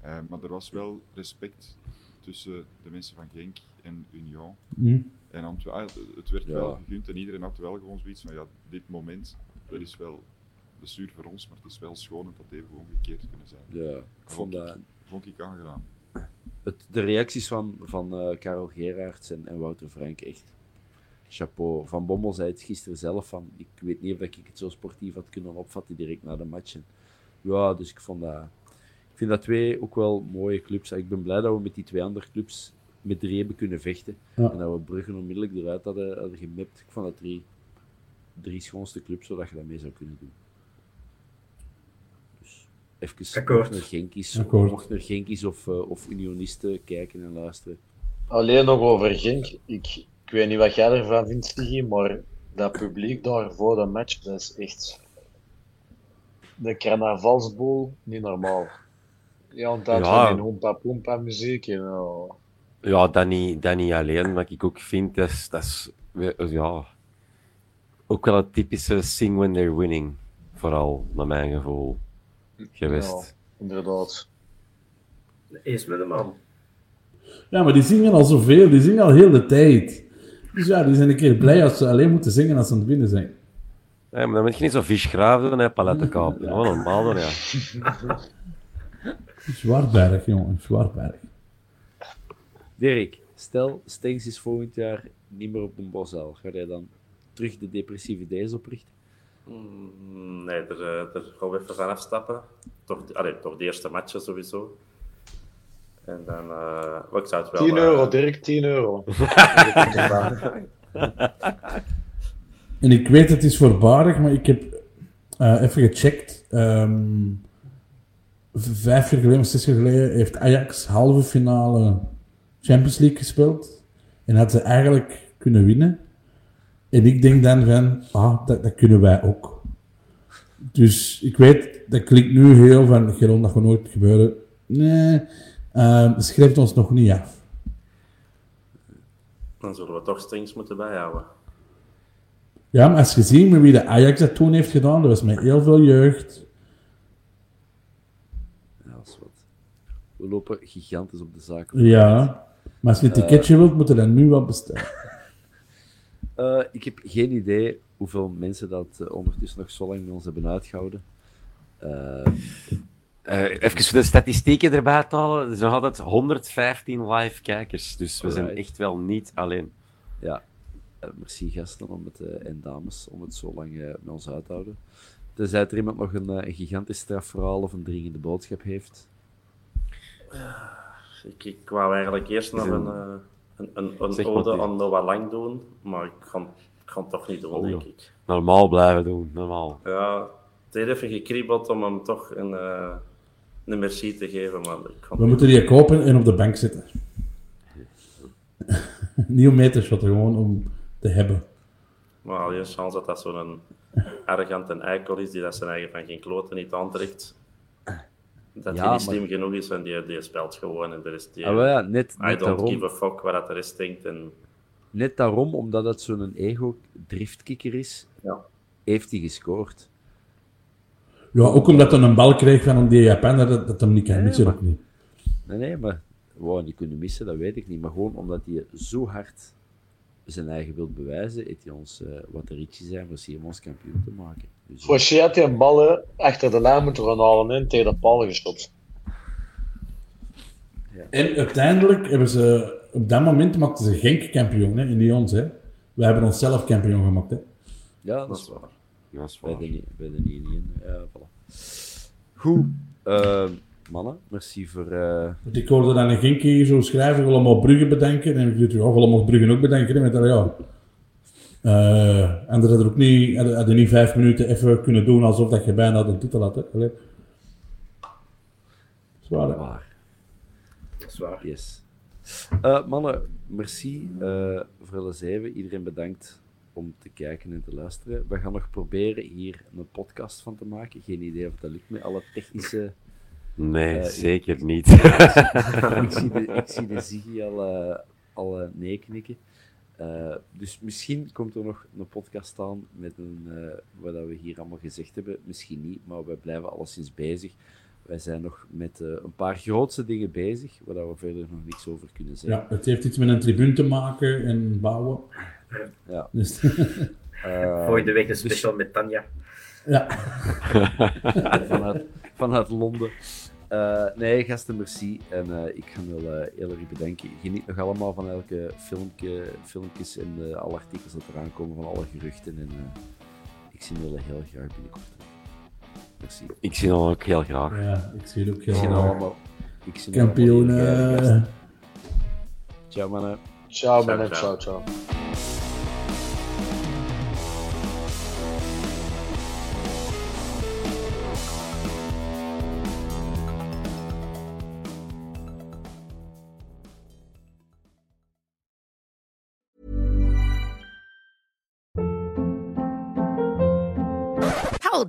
Eh, maar er was wel respect tussen de mensen van Genk en Union. Hm? En Antwerpen, ah, het- het werd Ja. wel gegund en iedereen had wel gewoon zoiets van, ja, dit moment, dat is wel de zuur voor ons, maar het is wel schoon dat dat even omgekeerd kunnen zijn. Ja, ik vond dat... Vond ik aangedaan. Het, de reacties van, van eh, Karel Gerards en, en Wouter Frank, echt chapeau. Van Bommel zei het gisteren zelf van, ik weet niet of ik het zo sportief had kunnen opvatten direct na de match. En ja, dus ik vond dat... Ik vind dat twee ook wel mooie clubs. Ik ben blij dat we met die twee andere clubs met drie hebben kunnen vechten. Ja. En dat we Brugge onmiddellijk eruit hadden, hadden gemapt. Ik vond dat drie, drie schoonste clubs, zodat je dat mee zou kunnen doen. Even Akkoord. naar Genkies, mocht naar Genkies of, eh, of Unionisten kijken en luisteren. Alleen nog over Genk. Ik, ik weet niet wat jij ervan vindt, Sigi, maar dat publiek daar voor de match, dat is echt... De carnavalsboel, niet normaal. Ja, want dat Ja. van die Hoompa Poompa muziek. En, oh. Ja, dat niet, dat niet alleen, maar ik ook vind, dat is, dat is ja, ook wel het typische sing when they're winning. Vooral, naar mijn gevoel, geweest. Ja, inderdaad. Eens met de man. Ja, maar die zingen al zoveel, die zingen al heel de tijd. Dus ja, die zijn een keer blij als ze alleen moeten zingen als ze aan het winnen zijn. Ja, maar dan moet je niet zo vis graven doen, hè, palettenkaap. Ja. Gewoon normaal doen, ja. Zwartberg, jongen, Zwartberg. Dirk, stel Stengs is volgend jaar niet meer op de Bosel. Ga jij dan terug de depressieve days oprichten? Mm, Nee, er, eh, er gaan we even van afstappen. Toch, allee, toch de eerste matchen sowieso. En dan, eh wel, ik zou het wel... 10 eh, euro, Dirk, 10 euro. En ik weet het is voorbarig, maar ik heb eh, even gecheckt. Ehm, vijf jaar geleden, of zes jaar geleden, heeft Ajax halve finale Champions League gespeeld. En had ze eigenlijk kunnen winnen. En ik denk dan van, ah, dat, dat kunnen wij ook. Dus ik weet, dat klinkt nu heel van, Geron, dat gaat nooit gebeuren. Nee, uh, schrijft ons nog niet af. Dan zullen we toch strings moeten bijhouden. Ja, maar als je ziet met wie de Ajax dat toen heeft gedaan, dat was met heel veel jeugd. Ja, dat is wat. We lopen gigantisch op de zaak. Ja, maar als je een Eh, ticketje wilt, moet je dat nu wel bestellen. Eh, ik heb geen idee hoeveel mensen dat eh, ondertussen nog zo lang met ons hebben uitgehouden. Eh, Eh, even voor de statistieken erbij te halen. Er zijn nog altijd 115 live kijkers. Dus we zijn echt wel niet alleen. ja, merci gasten om het, eh, en dames om het zo lang met ons uit te houden. Tenzij er iemand nog een, een gigantisch strafverhaal of een dringende boodschap heeft. Ik, ik wou eigenlijk eerst nog een, eh, een, een, een Zeg maar ode die. aan Noah Lang doen, maar ik ga, ik ga het toch niet doen, Oh, denk ik. Normaal blijven doen, normaal. Ja, het heeft even gekriebeld om hem toch een, eh, een merci te geven, maar We moeten die kopen en op de bank zetten. Niet om mee te shotten, gewoon om te hebben. Maar alleen chance dat dat zo'n arrogant en eikel is die dat zijn eigen van geen kloten niet aantrekt. Dat Ja, hij niet maar- slim genoeg is en die, die speelt gewoon en er is die... Ah, ja, net, I net, don't daarom, give a fuck wat dat de rest denkt. En, net daarom, omdat het zo'n ego-driftkikker is, ja. heeft hij gescoord. Ja, ook omdat hij een bal kreeg van die Japaner, dat, dat hem niet kan missen niet. Nee, nee, maar wow, niet kunnen missen, dat weet ik niet. Maar gewoon omdat hij zo hard zijn eigen wil bewijzen, heeft hij ons, eh, wat de ritjes zijn, voor om ons kampioen te maken. Fouché had die ballen achter de lijn moeten gaan halen en tegen de paal geschopt. En uiteindelijk hebben ze, op dat moment maakten ze Genk kampioen, hè, en niet ons. Hè. We hebben onszelf kampioen gemaakt. Hè. ja, dat is waar. Dat is Bij waar. de, bij de in. Ja, voilà. Goed, eh, mannen, merci voor... eh, ik hoorde dan een Genkie zo schrijven, allemaal Brugge bedenken. En ik dacht, ja, allemaal Brugge ook bedenken. hè, Met dat, ja. Eh, en dat hadden ook niet, hadden, hadden niet vijf minuten even kunnen doen alsof dat je bijna de titel had. Hè. Allee. Zwaar, hè. waar. Dat is waar. Yes. Eh, mannen, merci eh, voor alle zeven. Iedereen bedankt om te kijken en te luisteren. We gaan nog proberen hier een podcast van te maken. Geen idee of dat lukt met alle technische... Nee, zeker niet. ik, zie de, ik zie de Ziggy al, eh, al nee knikken. Eh, dus misschien komt er nog een podcast aan met een, eh, wat dat we hier allemaal gezegd hebben. Misschien niet, maar we blijven alleszins bezig. Wij zijn nog met eh, een paar grootste dingen bezig, waar dat we verder nog niks over kunnen zeggen. Ja, het heeft iets met een tribune te maken en bouwen. Ja. Dus, Eh, Volgende week een special met Tanja. ja. vanuit, vanuit Londen. Eh, nee, gasten, merci. En eh, ik ga wel eh, heel erg bedanken. Geniet nog allemaal van elke filmpje, filmpjes en eh, alle artikels dat eraan komen, van alle geruchten. En eh, ik zie jullie heel graag binnenkort. Merci. Ik zie hem ook heel graag. ja, ik zie het ook heel graag. allemaal. Ik zie allemaal Kampioen. heel graag. Ciao, mannen. Ciao, Ciao, mannen. ciao. Ciao, ciao.